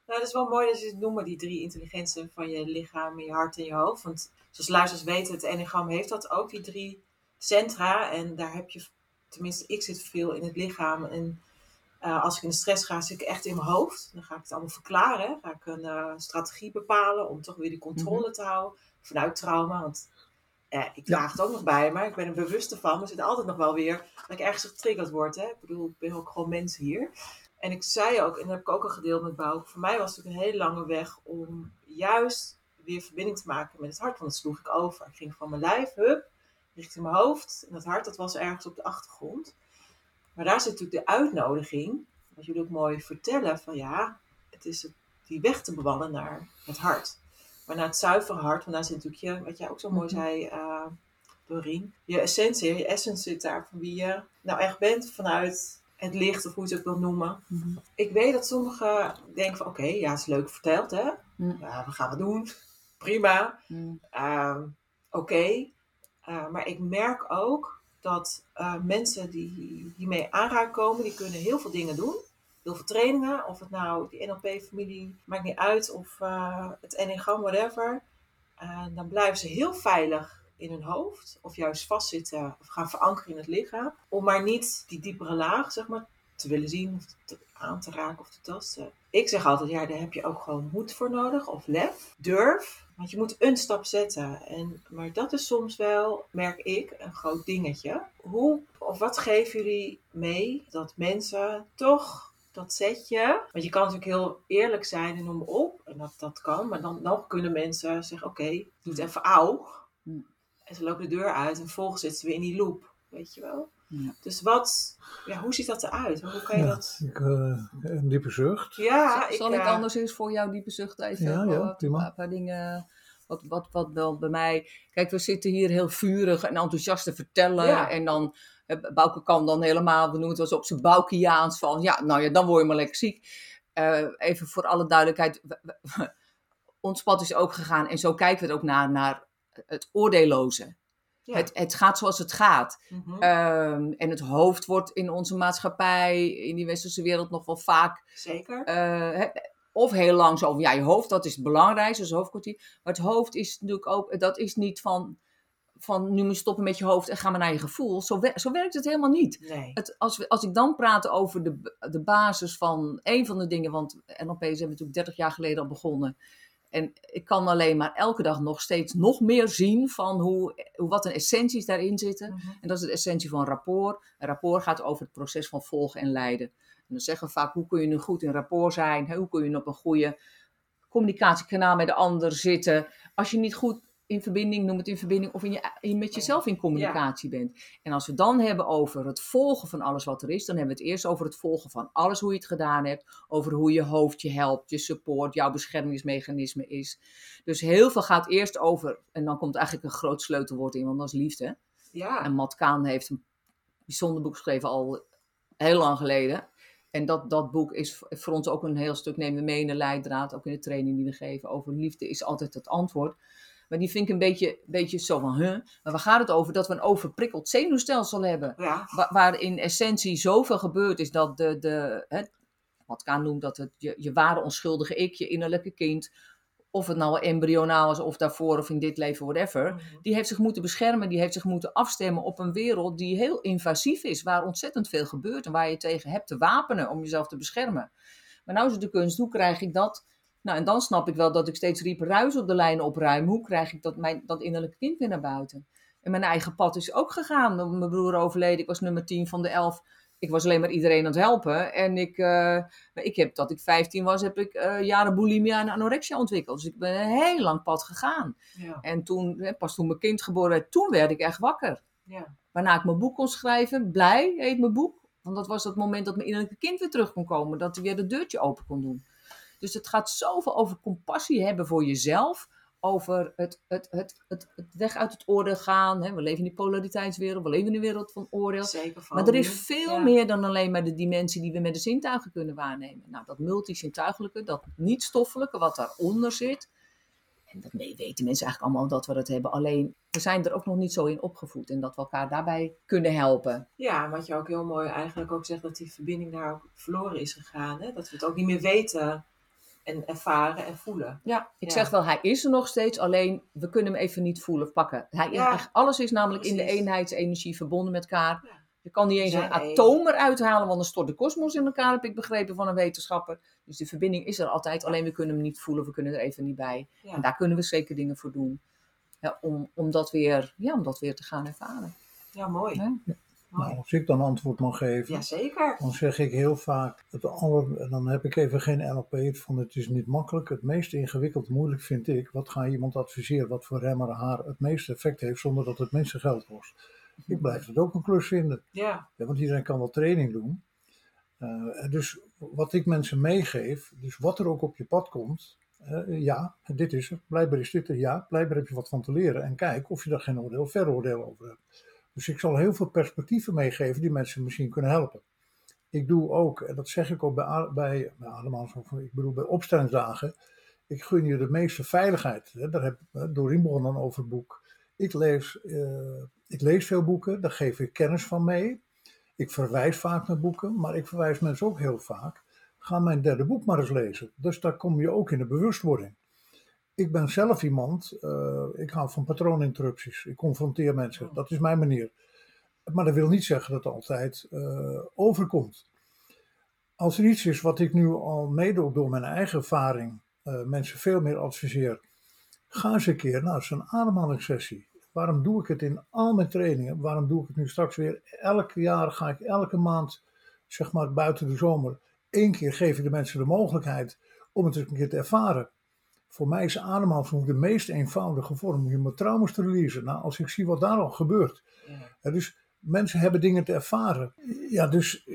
Nou, dat is wel mooi dat je het noemt, die drie intelligenties van je lichaam, je hart en je hoofd. Want zoals luisteraars weten, het enneagram heeft dat ook, die drie centra. En daar heb je, tenminste ik zit veel in het lichaam. En eh, als ik in de stress ga, zit ik echt in mijn hoofd. Dan ga ik het allemaal verklaren. Ga ik een eh, strategie bepalen om toch weer die controle te houden. Vanuit trauma, want eh, ik draag het ook nog bij, maar ik ben er bewust van. Maar er zit altijd nog wel weer dat ik ergens getriggerd word. Hè? Ik bedoel, ik ben ook gewoon mens hier. En ik zei ook, en dat heb ik ook al gedeeld met Bouw, voor mij was het een hele lange weg om juist weer verbinding te maken met het hart. Want dat sloeg ik over. Ik ging van mijn lijf, hup, richting mijn hoofd. En dat hart, dat was ergens op de achtergrond. Maar daar zit natuurlijk de uitnodiging, wat jullie ook mooi vertellen, van ja, het is die weg te bewandelen naar het hart. Maar naar het zuivere hart, want daar zit natuurlijk je, wat jij ook zo mooi Mhm. zei, Doreen, je essentie, je essence zit daar van wie je nou echt bent vanuit het licht, of hoe je het ook wil noemen. Mhm. Ik weet dat sommigen denken van, oké, ja, het is leuk verteld, hè? Mm. Ja, we gaan het doen. Prima. Mm. Ehm, Oké. Eh, maar ik merk ook dat eh, mensen die hiermee aanraken komen, die kunnen heel veel dingen doen. Heel veel trainingen, of het nou die NLP-familie, maakt niet uit, of eh, het enneagram, whatever. Eh, dan blijven ze heel veilig in hun hoofd, of juist vastzitten, of gaan verankeren in het lichaam. Om maar niet die diepere laag, zeg maar, te willen zien, of aan te raken of te tasten. Ik zeg altijd, ja, daar heb je ook gewoon moed voor nodig, of lef, durf. Want je moet een stap zetten. En, maar dat is soms wel, merk ik, een groot dingetje. Hoe of wat geven jullie mee dat mensen toch dat zetje. Want je kan natuurlijk heel eerlijk zijn en noem op. En dat, dat kan. Maar dan nog kunnen mensen zeggen: Oké, doe het even auw. Mm. En ze lopen de deur uit en vervolgens zitten ze weer in die loop. Weet je wel? Ja. Dus wat, ja, hoe ziet dat eruit? Hoe kan je Ja, dat. ik, eh, een diepe zucht. Ja, Zal- Zal ik eh, anders eens voor jou diepe zucht even Ja, ja, wat- prima. een paar dingen. Wat, wat, wat wel bij mij. Kijk, we zitten hier heel vurig en enthousiast te vertellen. Ja. En dan. eh, Bouke kan dan helemaal, we noemen het wel eens op zijn Boukiaans van, ja, nou ja, dan word je maar lekker ziek. Eh, even voor alle duidelijkheid, we- we- [LAUGHS] ons pad is ook gegaan en zo kijken we het ook naar, naar het oordeelloze. Ja. Het, het gaat zoals het gaat. Mhm, Ehm, en het hoofd wordt in onze maatschappij, in die westerse wereld, nog wel vaak Zeker. eh, of heel lang zo van ja, je hoofd, dat is het belangrijkste, dus hoofdkwartier. Maar het hoofd is natuurlijk ook, dat is niet van, van nu moet je stoppen met je hoofd en ga maar naar je gevoel. Zo, wer- zo werkt het helemaal niet. nee. Het, als, we, als ik dan praat over de, de basis van een van de dingen, want NLP zijn we natuurlijk 30 jaar geleden al begonnen. En ik kan alleen maar elke dag nog steeds nog meer zien van hoe, hoe wat een essenties daarin zitten. Mhm. En dat is de essentie van rapport. Een rapport gaat over het proces van volgen en leiden. En dan zeggen we vaak, hoe kun je nu goed in rapport zijn? Hoe kun je op een goede communicatiekanaal met de ander zitten? Als je niet goed in verbinding, noem het in verbinding, of in je, in, met jezelf in communicatie bent. En als we dan hebben over het volgen van alles wat er is, dan hebben we het eerst over het volgen van alles hoe je het gedaan hebt. Over hoe je hoofd je helpt, je support, jouw beschermingsmechanisme is. Dus heel veel gaat eerst over, en dan komt eigenlijk een groot sleutelwoord in, want dat is liefde. Ja. En Matt Kaan heeft een bijzonder boek geschreven al heel lang geleden. En dat, dat boek is voor ons ook een heel stuk nemen we mee in de leidraad, ook in de training die we geven. Over liefde is altijd het antwoord. Maar die vind ik een beetje, beetje zo van, huh? Maar waar gaat het over? Dat we een overprikkeld zenuwstelsel hebben. ja. Wa- waar in essentie zoveel gebeurd is dat de, de hè, wat Kaan noemt dat het je, je ware onschuldige ik, je innerlijke kind, of het nou embryonaal is of daarvoor of in dit leven, whatever, Mhm. die heeft zich moeten beschermen, die heeft zich moeten afstemmen op een wereld die heel invasief is, waar ontzettend veel gebeurt en waar je tegen hebt te wapenen om jezelf te beschermen. Maar nou is het de kunst, hoe krijg ik dat Nou, en dan snap ik wel dat ik steeds riep ruis op de lijn opruimen. Hoe krijg ik dat, mijn, dat innerlijke kind weer naar buiten? En mijn eigen pad is ook gegaan. Mijn broer overleden, ik was nummer 10 van de 11. Ik was alleen maar iedereen aan het helpen. En ik, uh, ik heb, dat ik 15 was, heb ik uh, jaren bulimia en anorexia ontwikkeld. Dus ik ben een heel lang pad gegaan. Ja. En toen, pas toen mijn kind geboren werd, toen werd ik echt wakker. Ja. Waarna ik mijn boek kon schrijven. Blij heet mijn boek. Want dat was het moment dat mijn innerlijke kind weer terug kon komen. Dat hij weer de deurtje open kon doen. Dus het gaat zoveel over compassie hebben voor jezelf. Over het, het, het, het, het weg uit het oordeel gaan. Hè. We leven in die polariteitswereld. We leven in een wereld van oordeel. Zeker maar er is veel meer dan alleen maar de dimensie die we met de zintuigen kunnen waarnemen. Nou, dat multisintuigelijke, dat niet-stoffelijke wat daaronder zit. En dat weten mensen eigenlijk allemaal dat we dat hebben. Alleen, we zijn er ook nog niet zo in opgevoed. En dat we elkaar daarbij kunnen helpen. Ja, wat je ook heel mooi eigenlijk ook zegt, dat die verbinding daar ook verloren is gegaan. Hè? Dat we het ook niet meer weten en ervaren en voelen. Ja, ik zeg wel, hij is er nog steeds, alleen we kunnen hem even niet voelen of pakken. Hij, ja, alles is namelijk in de eenheidsenergie verbonden met elkaar. Ja. Je kan niet eens een atoom eruit halen, want dan stort de kosmos in elkaar, heb ik begrepen van een wetenschapper. Dus de verbinding is er altijd, alleen we kunnen hem niet voelen, we kunnen er even niet bij. En daar kunnen we zeker dingen voor doen. om, om, dat weer, ja, om dat weer te gaan ervaren. Ja, mooi. Nou, als ik dan antwoord mag geven, Jazeker. dan zeg ik heel vaak, het aller, dan heb ik even geen NLP van het is niet makkelijk. Het meest ingewikkeld, moeilijk vind ik, wat ga je iemand adviseren wat voor hem of haar het meeste effect heeft zonder dat het minste geld kost. Ik blijf het ook een klus vinden. Ja. ja want iedereen kan wel training doen. Uh, dus wat ik mensen meegeef, dus wat er ook op je pad komt, uh, ja, dit is er, blijkbaar is dit er, ja, blijkbaar heb je wat van te leren en kijk of je daar geen oordeel, veroordeel over hebt. Dus ik zal heel veel perspectieven meegeven die mensen misschien kunnen helpen. Ik doe ook, en dat zeg ik ook bij, bij, bij ik bedoel bij opstellingsdagen, ik gun je de meeste veiligheid. Daar heb Doreen begon dan over het boek. Ik lees, uh, ik lees veel boeken, daar geef ik kennis van mee. Ik verwijs vaak naar boeken, maar ik verwijs mensen ook heel vaak. Ga mijn derde boek maar eens lezen. Dus daar kom je ook in de bewustwording. Ik ben zelf iemand, uh, ik hou van patrooninterrupties. Ik confronteer mensen, oh. dat is mijn manier. Maar dat wil niet zeggen dat het altijd uh, overkomt. Als er iets is wat ik nu al mede door mijn eigen ervaring uh, mensen veel meer adviseer, ga eens een keer naar zo'n ademhalingssessie. Waarom doe ik het in al mijn trainingen? Waarom doe ik het nu straks weer? Elk jaar ga ik elke maand, zeg maar buiten de zomer, één keer geef ik de mensen de mogelijkheid om het een keer te ervaren. Voor mij is ademhaling de meest eenvoudige vorm om je met trauma's te releasen. Nou, als ik zie wat daar al gebeurt. Ja. dus mensen hebben dingen te ervaren. Ja, dus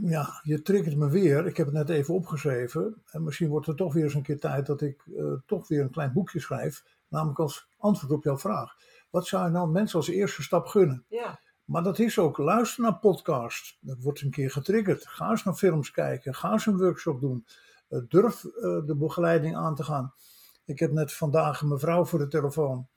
ja, je triggert me weer. Ik heb het net even opgeschreven. En misschien wordt er toch weer eens een keer tijd dat ik uh, toch weer een klein boekje schrijf. Namelijk als antwoord op jouw vraag. Wat zou je nou mensen als eerste stap gunnen? Ja. Maar dat is ook, luister naar podcasts. Dat wordt een keer getriggerd. Ga eens naar films kijken. Ga eens een workshop doen. Uh, durf uh, de begeleiding aan te gaan. Ik heb net vandaag een mevrouw voor de telefoon.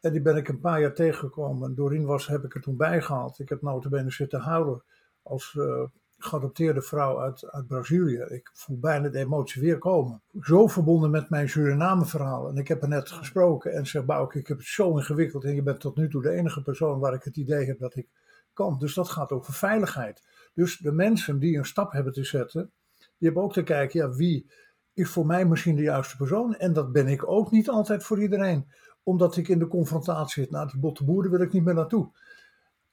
En die ben ik een paar jaar tegengekomen. Doreen was, heb ik er toen bijgehaald. Ik heb notabene zitten houden als uh, geadopteerde vrouw uit, uit Brazilië. Ik voel bijna de emotie weer komen. Zo verbonden met mijn Suriname verhaal. En ik heb er net gesproken en zei, Bouke, ik heb het zo ingewikkeld. En je bent tot nu toe de enige persoon waar ik het idee heb dat ik kan. Dus dat gaat over veiligheid. Dus de mensen die een stap hebben te zetten, die hebben ook te kijken, ja, wie is voor mij misschien de juiste persoon. En dat ben ik ook niet altijd voor iedereen. Omdat ik in de confrontatie zit. Nou, die botte boeren wil ik niet meer naartoe.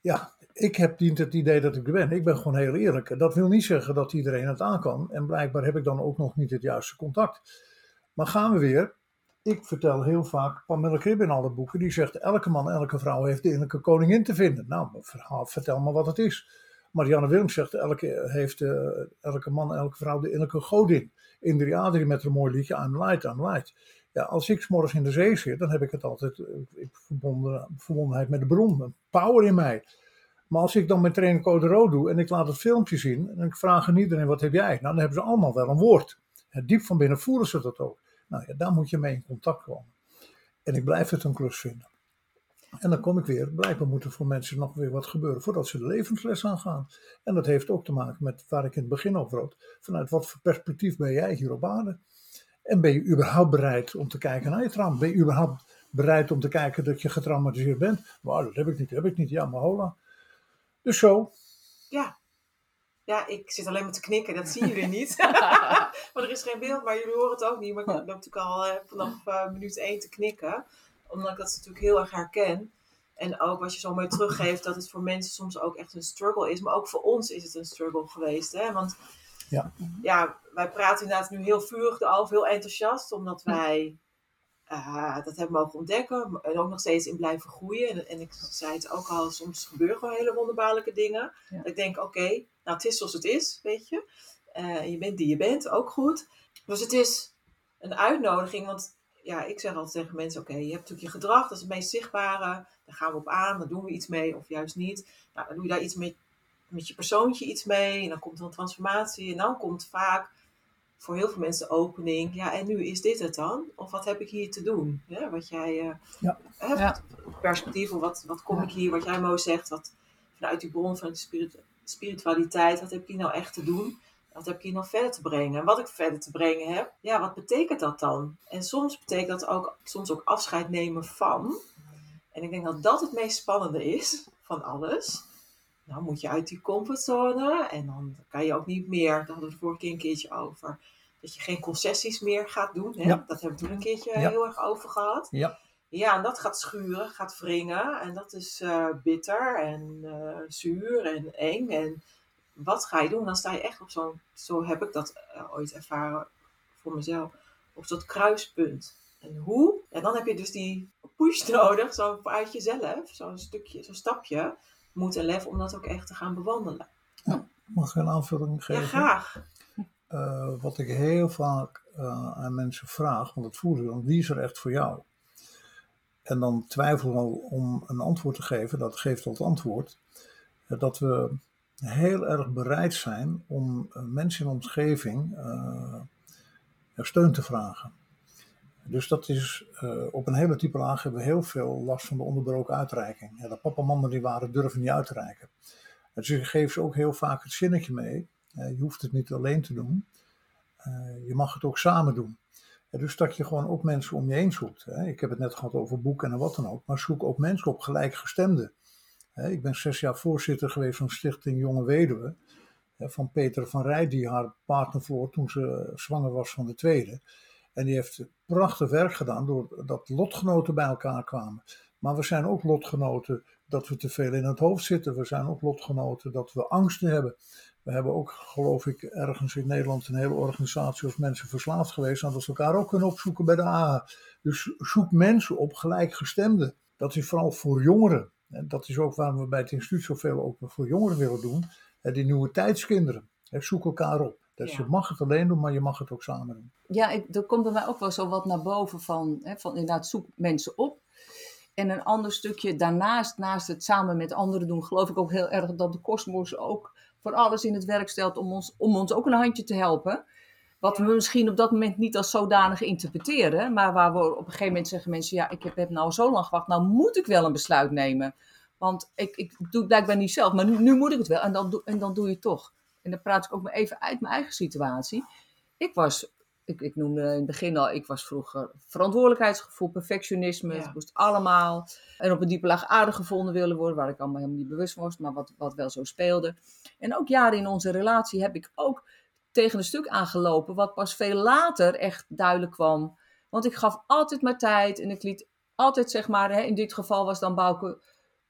Ja, ik heb niet het idee dat ik er ben. Ik ben gewoon heel eerlijk. Dat wil niet zeggen dat iedereen het aan kan. En blijkbaar heb ik dan ook nog niet het juiste contact. Maar gaan we weer. Ik vertel heel vaak Pamela Krib in alle boeken. Die zegt elke man, elke vrouw heeft de innerlijke koningin te vinden. Nou, vertel maar wat het is. Marianne Willems zegt elke, heeft uh, elke man, elke vrouw de innerlijke godin. Indri Adrie met een mooi liedje I'm Light, I'm Light. Ja, als ik morgens in de zee zit, dan heb ik het altijd eh, ik, verbonden, verbondenheid met de bron, een power in mij. Maar als ik dan mijn training code rood doe en ik laat het filmpje zien en ik vraag aan iedereen wat heb jij, nou dan hebben ze allemaal wel een woord. Diep van binnen voelen ze dat ook. Nou ja, daar moet je mee in contact komen. En ik blijf het een klus vinden. En dan kom ik weer, blijkbaar moet er voor mensen nog weer wat gebeuren voordat ze de levensles aangaan. En dat heeft ook te maken met waar ik in het begin over had. Vanuit wat voor perspectief ben jij hier op aarde? En ben je überhaupt bereid om te kijken naar je trauma? Ben je überhaupt bereid om te kijken dat je getraumatiseerd bent? Maar dat heb ik niet, dat heb ik niet. Ja, maar hola. Dus zo. Ja. Ja, ik zit alleen maar te knikken, dat zien jullie niet. [LAUGHS] [LAUGHS] maar er is geen beeld, maar jullie horen het ook niet. Maar ik loop natuurlijk al eh, vanaf uh, minuut één te knikken. Omdat ik dat natuurlijk heel erg herken. En ook wat je zo mooi teruggeeft, dat het voor mensen soms ook echt een struggle is. Maar ook voor ons is het een struggle geweest. Hè? Want Ja. ja, wij praten inderdaad nu heel vurig erover, heel enthousiast. Omdat wij eh, dat hebben mogen ontdekken. En ook nog steeds in blijven groeien. En, en ik zei het ook al, soms gebeuren gewoon hele wonderbaarlijke dingen. Ja. Ik denk, oké, nou het is zoals het is, weet je. Eh, je bent die je bent, ook goed. Dus het is een uitnodiging, want ja, ik zeg altijd tegen mensen, oké, je hebt natuurlijk je gedrag, dat is het meest zichtbare. Daar gaan we op aan, daar doen we iets mee of juist niet. Nou, dan doe je daar iets met, met je persoontje iets mee en dan komt er een transformatie. En dan komt vaak voor heel veel mensen de opening, ja, en nu is dit het dan? Of wat heb ik hier te doen? Ja, wat jij eh, Ja. hebt, Ja. perspectief, of wat, wat kom Ja. ik hier, wat jij mooi zegt, wat, vanuit die bron van de spiritu- spiritualiteit, wat heb ik hier nou echt te doen? Wat heb ik hier nou verder te brengen? En wat ik verder te brengen heb, ja, wat betekent dat dan? En soms betekent dat ook, soms ook afscheid nemen van. En ik denk dat dat het meest spannende is van alles. Nou moet je uit die comfortzone en dan kan je ook niet meer, daar hadden we de vorige keer een keertje over, dat je geen concessies meer gaat doen. Hè? Ja. Dat hebben we toen een keertje Ja. heel erg over gehad. Ja. Ja, en dat gaat schuren, gaat wringen. En dat is eh, bitter en eh, zuur en eng. En wat ga je doen? Dan sta je echt op zo'n, zo heb ik dat eh, ooit ervaren voor mezelf, op zo'n kruispunt. En hoe? En dan heb je dus die push nodig, zo uit jezelf, zo'n stukje, zo'n stapje, moed en lef om dat ook echt te gaan bewandelen. Mag ik een aanvulling Ja, geven? graag. Eh, wat ik heel vaak eh, aan mensen vraag, want dat voel ik dan, wie is er echt voor jou? En dan twijfel al om een antwoord te geven, dat geeft al het antwoord, dat we heel erg bereid zijn om eh, mensen in de omgeving eh, steun te vragen. Dus dat is, eh, op een hele diepe laag hebben we heel veel last van de onderbroken uitreiking. Ja, de papa en mama die waren durven niet uit te reiken. Dus ik geef ze ook heel vaak het zinnetje mee. Je hoeft het niet alleen te doen. Je mag het ook samen doen. Dus dat je gewoon ook mensen om je heen zoekt. Hè. Ik heb het net gehad over boeken en wat dan ook. Maar zoek ook mensen op gelijkgestemden. Ik ben zes jaar voorzitter geweest van Stichting Jonge Weduwe. Van Peter van Rij, die haar partner verloor toen ze zwanger was van de tweede. En die heeft prachtig werk gedaan doordat lotgenoten bij elkaar kwamen. Maar we zijn ook lotgenoten dat we te veel in het hoofd zitten. We zijn ook lotgenoten dat we angsten hebben. We hebben ook, geloof ik, ergens in Nederland een hele organisatie als mensen verslaafd geweest. En dat ze elkaar ook kunnen opzoeken bij de AA. Dus zoek mensen op gelijkgestemden. Dat is vooral voor jongeren. En dat is ook waarom we bij het instituut zoveel ook voor jongeren willen doen. En die nieuwe tijdskinderen. Zoek elkaar op. Dus Ja. je mag het alleen doen, maar je mag het ook samen doen. Ja, ik, er komt bij mij ook wel zo wat naar boven van, hè, van inderdaad zoek mensen op. En een ander stukje daarnaast, naast het samen met anderen doen, geloof ik ook heel erg dat de kosmos ook voor alles in het werk stelt om ons, om ons ook een handje te helpen. Wat we misschien op dat moment niet als zodanig interpreteren, maar waar we op een gegeven moment zeggen mensen, ja, ik heb, heb nou zo lang gewacht, nou moet ik wel een besluit nemen. Want ik, ik doe het blijkbaar niet zelf, maar nu, nu moet ik het wel en dan, doe- en dan doe je het toch. En dan praat ik ook maar even uit mijn eigen situatie. Ik was ik, ik noemde in het begin al, ik was vroeger verantwoordelijkheidsgevoel, perfectionisme. Ja. Het moest allemaal. En op een diepe laag aardig gevonden willen worden, waar ik allemaal helemaal niet bewust was, maar wat, wat wel zo speelde. En ook jaren in onze relatie heb ik ook tegen een stuk aangelopen, wat pas veel later echt duidelijk kwam. Want ik gaf altijd maar tijd en ik liet altijd, zeg maar, hè, in dit geval was dan Bouke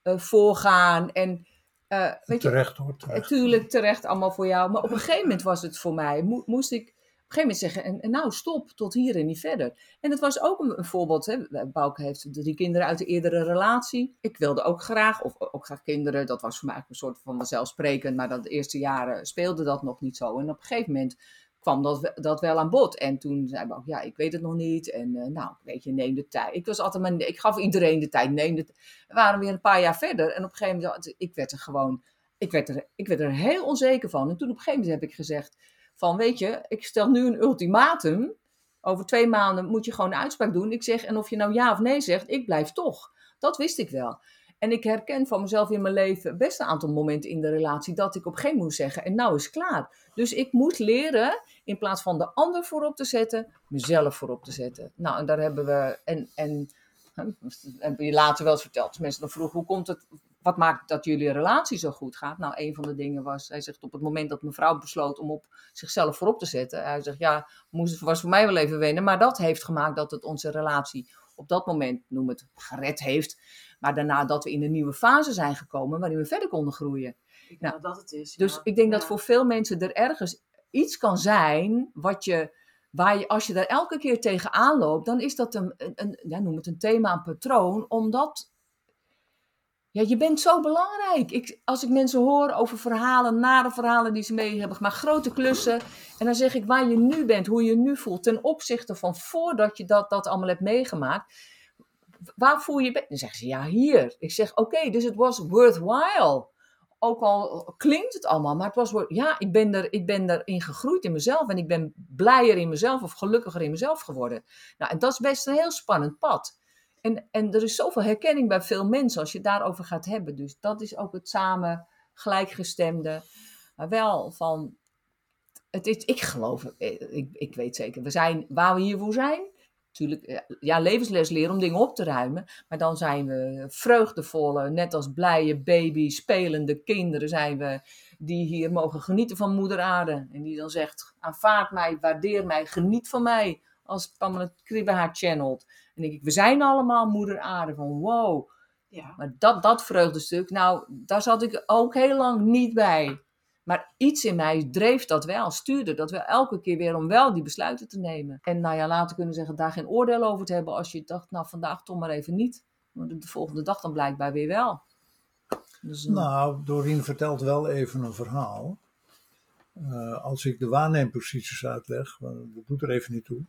eh, voorgaan. En eh, weet je, Terecht hoor, terecht. Natuurlijk terecht allemaal voor jou. Maar op een gegeven moment was het voor mij. Mo- moest ik gegeven moment zeggen: en, nou stop, tot hier en niet verder. En het was ook een, een voorbeeld. Hè. Bouke heeft drie kinderen uit de eerdere relatie. Ik wilde ook graag, of ook graag kinderen. Dat was voor mij een soort van vanzelfsprekend. Maar dat de eerste jaren speelde dat nog niet zo. En op een gegeven moment kwam dat, dat wel aan bod. En toen zei Bouke: ja, ik weet het nog niet. En eh, nou, weet je, neem de tijd. Ik was altijd maar, ik gaf iedereen de tijd. Neem de We waren weer een paar jaar verder. En op een gegeven moment, ik werd er gewoon ik werd, er, ik werd er heel onzeker van. En toen op een gegeven moment heb ik gezegd: van weet je, ik stel nu een ultimatum. Over twee maanden moet je gewoon een uitspraak doen. Ik zeg, en of je nou ja of nee zegt, ik blijf toch. Dat wist ik wel. En ik herken van mezelf in mijn leven best een aantal momenten in de relatie dat ik op geen moest zeggen en nou is klaar. Dus ik moet leren, in plaats van de ander voorop te zetten, mezelf voorop te zetten. Nou, en daar hebben we, en, en heb je later wel eens verteld, mensen dan vroegen, hoe komt het, maakt dat jullie relatie zo goed gaat? Nou, een van de dingen was, hij zegt op het moment dat mevrouw besloot om op zichzelf voorop te zetten. Hij zegt, ja, moest, was voor mij wel even wennen, maar dat heeft gemaakt dat het onze relatie op dat moment, noem het, gered heeft. Maar daarna dat we in een nieuwe fase zijn gekomen waarin we verder konden groeien. Ik Nou, denk dat het is. Dus ik denk dat voor veel mensen er ergens iets kan zijn wat je, waar je, als je daar elke keer tegenaan loopt, dan is dat een, een, een ja, noem het een thema, een patroon, omdat ja, je bent zo belangrijk. Ik, als ik mensen hoor over verhalen, nare verhalen die ze mee hebben gemaakt, grote klussen, en dan zeg ik waar je nu bent, hoe je nu voelt, ten opzichte van voordat je dat, dat allemaal hebt meegemaakt, waar voel je je? Dan zeggen ze ja, hier. Ik zeg oké, dus het was worthwhile ook al klinkt het allemaal, maar het was ja, ik ben, er, ik ben erin gegroeid in mezelf en ik ben blijer in mezelf of gelukkiger in mezelf geworden. Nou, en dat is best een heel spannend pad. En, en er is zoveel herkenning bij veel mensen als je het daarover gaat hebben. Dus dat is ook het samen gelijkgestemde, maar wel van, het is, ik geloof, eh, ik, ik weet zeker, we zijn waar we hiervoor zijn. Natuurlijk, ja, levensles leren om dingen op te ruimen. Maar dan zijn we vreugdevolle, net als blije baby's, spelende kinderen zijn we. Die hier mogen genieten van moeder. En die dan zegt, aanvaard mij, waardeer mij, geniet van mij. Als Pamela Kribbe haar channelt. En denk ik, we zijn allemaal moeder aarde. Van wow. Ja. Maar dat, dat vreugdestuk, nou, daar zat ik ook heel lang niet bij. Maar iets in mij dreef dat wel, stuurde dat wel elke keer weer om wel die besluiten te nemen. En nou ja, later kunnen zeggen, daar geen oordeel over te hebben als je dacht, nou vandaag toch maar even niet. Maar de, de volgende dag dan blijkbaar weer wel. Dus, eh, Nou, Doreen vertelt wel even een verhaal. Eh, als ik de waarneemposities uitleg, want dat doet er even niet toe.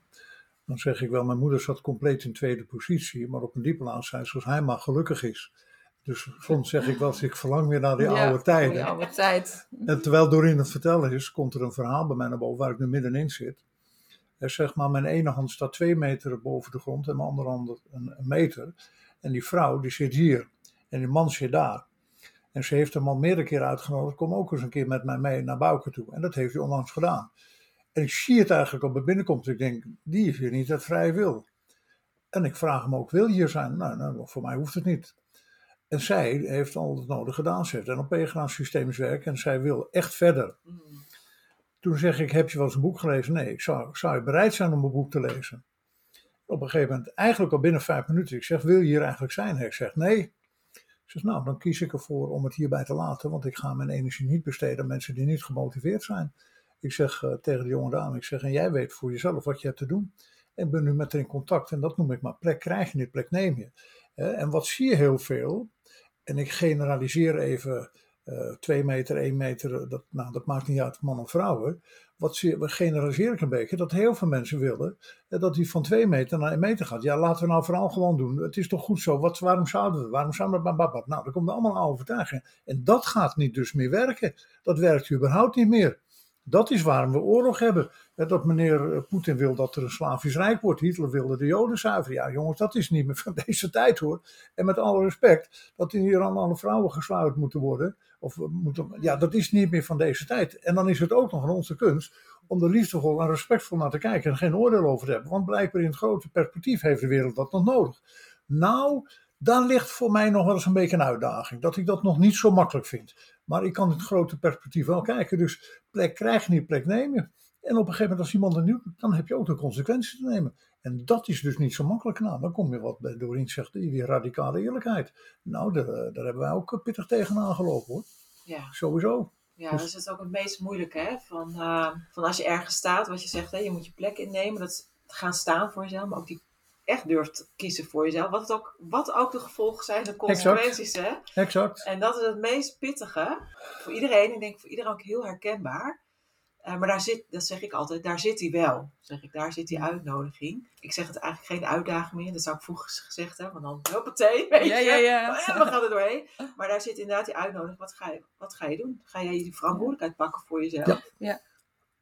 Dan zeg ik wel, mijn moeder zat compleet in tweede positie, maar op een zijn zoals hij maar gelukkig is. Dus soms zeg ik wel, eens, ik verlang weer naar die ja, oude tijden. Die oude tijd. En terwijl Doreen het vertellen is, komt er een verhaal bij mij naar boven waar ik nu middenin zit. En zeg maar, mijn ene hand staat twee meter boven de grond en mijn andere hand een, een meter. En die vrouw die zit hier en die man zit daar. En ze heeft hem al meerdere keren uitgenodigd, kom ook eens een keer met mij mee naar Bouke toe. En dat heeft hij onlangs gedaan. En ik zie het eigenlijk op mijn binnenkomst. Ik denk, die is hier niet uit vrije wil. En ik vraag hem ook, wil je hier zijn? Nou, nou, voor mij hoeft het niet. En zij heeft al het nodige gedaan. Ze heeft NLP gedaan, systemisch werk. En zij wil echt verder. Toen zeg ik, heb je wel eens een boek gelezen? Nee, zou, zou je bereid zijn om een boek te lezen? Op een gegeven moment, eigenlijk al binnen vijf minuten, ik zeg, wil je hier eigenlijk zijn? Hij zegt, nee. Ik zeg, nou, dan kies ik ervoor om het hierbij te laten, want ik ga mijn energie niet besteden aan mensen die niet gemotiveerd zijn. Ik zeg eh, tegen de jonge dame, ik zeg, en jij weet voor jezelf wat je hebt te doen. En ben nu met haar in contact en dat noem ik maar plek krijg je niet, plek neem je. Eh, en wat zie je heel veel, en ik generaliseer even eh twee meter, één meter, dat, nou, dat maakt niet uit man of vrouwen. Wat generaliseer ik een beetje, dat heel veel mensen willen eh, dat die van twee meter naar één meter gaat. Ja, laten we nou vooral gewoon doen. Het is toch goed zo, Wat, waarom zouden we? Waarom zouden we? bababab? Nou, dan komt er allemaal oude overtuigingen. En dat gaat niet dus meer werken. Dat werkt überhaupt niet meer. Dat is waarom we oorlog hebben. Eh, Dat meneer eh, Poetin wil dat er een Slavisch Rijk wordt. Hitler wilde de Joden zuiveren. Ja, jongens, dat is niet meer van [LAUGHS] deze tijd hoor. En met alle respect, dat in Iran alle vrouwen gesluit moeten worden. Of eh, moeten, ja, dat is niet meer van deze tijd. En dan is het ook nog aan onze kunst om er liefdevol en respectvol naar te kijken en geen oordeel over te hebben. Want blijkbaar in het grote perspectief heeft de wereld dat nog nodig. Nou, daar ligt voor mij nog wel eens een beetje een uitdaging. Dat ik dat nog niet zo makkelijk vind. Maar ik kan het grote perspectief wel kijken. Dus plek krijg je niet, plek neem je. En op een gegeven moment als iemand er doet, dan heb je ook de consequenties te nemen. En dat is dus niet zo makkelijk. Nou, dan kom je wat bij Doreen zegt, die radicale eerlijkheid. Nou, daar, daar hebben wij ook pittig tegenaan gelopen hoor. Ja. Sowieso. Ja, Dus- dat is het ook het meest moeilijke. Hè? Van, eh, van als je ergens staat, wat je zegt, hè, je moet je plek innemen. Dat is gaan staan voor jezelf, maar ook die echt durft te kiezen voor jezelf. Wat, het ook, wat ook de gevolgen zijn, de consequenties. Hè? Exact. En dat is het meest pittige voor iedereen. Ik denk voor iedereen ook heel herkenbaar. Eh, maar daar zit, dat zeg ik altijd, daar zit hij wel. Zeg ik, daar zit die uitnodiging. Ik zeg het eigenlijk geen uitdaging meer. Dat zou ik vroeger gezegd hebben, want dan hoppatee, weet Ja, je. ja, [LAUGHS] ja. We gaan er doorheen. Maar daar zit inderdaad die uitnodiging. Wat ga je, wat ga je doen? Ga jij die verantwoordelijkheid pakken voor jezelf? Ja.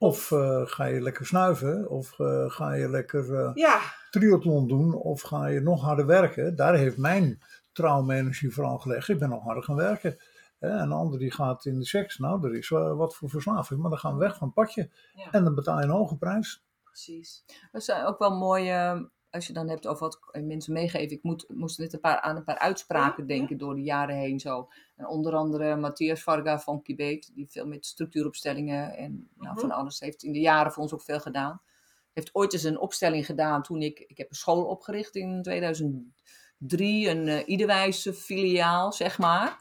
Of eh, ga je lekker snuiven, of eh, ga je lekker Ja, triathlon doen, of ga je nog harder werken. Daar heeft mijn traumenergie vooral gelegd. Ik ben nog harder gaan werken. En een ander die gaat in de seks. Nou, er is wat voor verslaving, maar dan gaan we weg van het padje. ja En dan betaal je een hoge prijs. precies. Dat zijn ook wel mooie als je dan hebt over wat mensen meegeven. Ik moet, moest net een paar, aan een paar uitspraken denken door de jaren heen zo. En onder andere Matthias Varga van Kibet, die veel met structuuropstellingen en nou, Mhm. van alles heeft in de jaren voor ons ook veel gedaan. Heeft ooit eens een opstelling gedaan toen ik, ik heb een school opgericht in 2003, een uh, Iederwijse filiaal, zeg maar.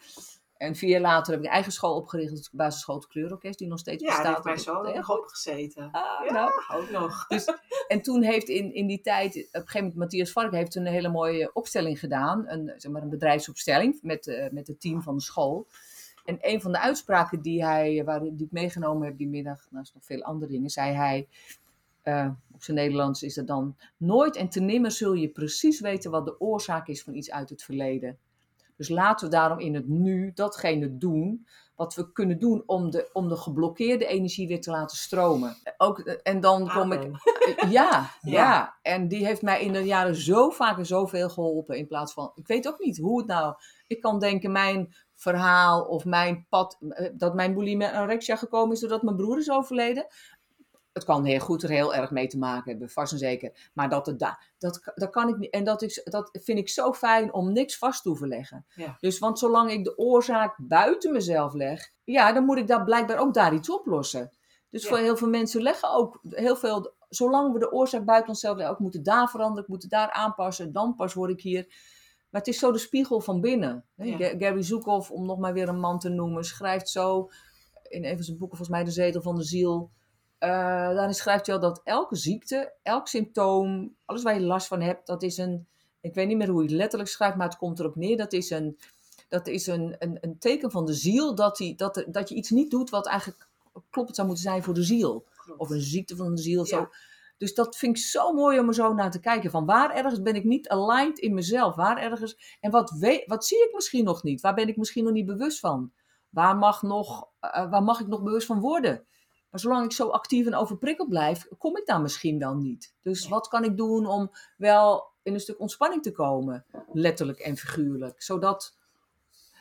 En vier jaar later heb ik een eigen school opgericht, het basisschool het Kleurorkest, die nog steeds Ja, daar bestaat. heeft mijn zoon nog op gezeten. Ah, Ja, nou. ook nog. Dus, en toen heeft in, in die tijd, op een gegeven moment, Matthias Vark heeft een hele mooie opstelling gedaan. Een, zeg maar een bedrijfsopstelling met, eh, met het team van de school. En een van de uitspraken die, hij, waar, die ik meegenomen heb die middag, naast nog veel andere dingen, zei hij, eh, op zijn Nederlands is het dan, nooit en te nimmer zul je precies weten wat de oorzaak is van iets uit het verleden. Dus laten we daarom in het nu datgene doen wat we kunnen doen om de, om de geblokkeerde energie weer te laten stromen. Ook, en dan kom ik. [LAUGHS] Ja, ja, Ja. En die heeft mij in de jaren zo vaak en zoveel geholpen. In plaats van. Ik weet ook niet hoe het nou. Ik kan denken, mijn verhaal of mijn pad. eh, Dat mijn bulimie en anorexia gekomen is doordat mijn broer is overleden. Het kan heel goed er heel erg mee te maken hebben, vast en zeker. Maar dat het dat, dat kan ik niet. En dat, is, dat vind ik zo fijn om niks vast te hoeven leggen. Ja. Dus, want zolang ik de oorzaak buiten mezelf leg, ja, dan moet ik daar blijkbaar ook daar iets oplossen. Dus Ja. voor heel veel mensen leggen ook heel veel, zolang we de oorzaak buiten onszelf leggen, ook moeten daar veranderen, ik moet daar aanpassen, dan pas word ik hier. Maar het is zo de spiegel van binnen. Ja. Gary Zoekhoff, om nog maar weer een man te noemen, schrijft zo in een van zijn boeken, volgens mij De Zetel van de Ziel. Eh, daarin schrijft hij al dat elke ziekte, elk symptoom, alles waar je last van hebt, dat is een, ik weet niet meer hoe hij het letterlijk schrijft, maar het komt erop neer, dat is een, dat is een, een, een teken van de ziel, dat, die, dat, er- dat je iets niet doet wat eigenlijk kloppend zou moeten zijn voor de ziel. Klopt. Of een ziekte van de ziel. Ja. Zo. Dus dat vind ik zo mooi om er zo naar te kijken. Van waar ergens ben ik niet aligned in mezelf? Waar ergens. En wat, weet, wat zie ik misschien nog niet? Waar ben ik misschien nog niet bewust van? Waar mag, nog, eh, waar mag ik nog bewust van worden? Maar zolang ik zo actief en overprikkeld blijf, kom ik daar misschien wel niet. Dus wat kan ik doen om wel in een stuk ontspanning te komen? Letterlijk en figuurlijk. Zodat.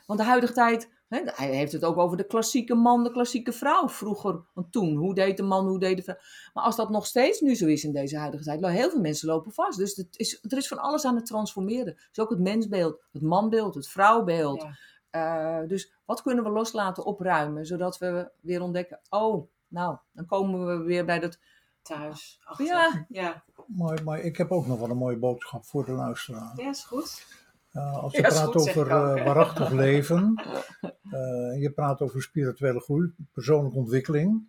Want de huidige tijd. Hè, hij heeft het ook over de klassieke man, de klassieke vrouw. Vroeger, want toen, hoe deed de man, hoe deed de vrouw. Maar als dat nog steeds nu zo is in deze huidige tijd, nou, heel veel mensen lopen vast. Dus het is, er is van alles aan het transformeren. Dus ook het mensbeeld, het manbeeld, het vrouwbeeld. Ja. Eh, dus wat kunnen we loslaten, opruimen, zodat we weer ontdekken, oh, nou, dan komen we weer bij dat, Thuis. Achter. ja, Ja. Maar, maar ik heb ook nog wel een mooie boodschap voor de luisteraar. ja, is goed. Uh, als je Ja, praat goed, over ook, uh, hè. waarachtig leven, uh, je praat over spirituele groei, persoonlijke ontwikkeling,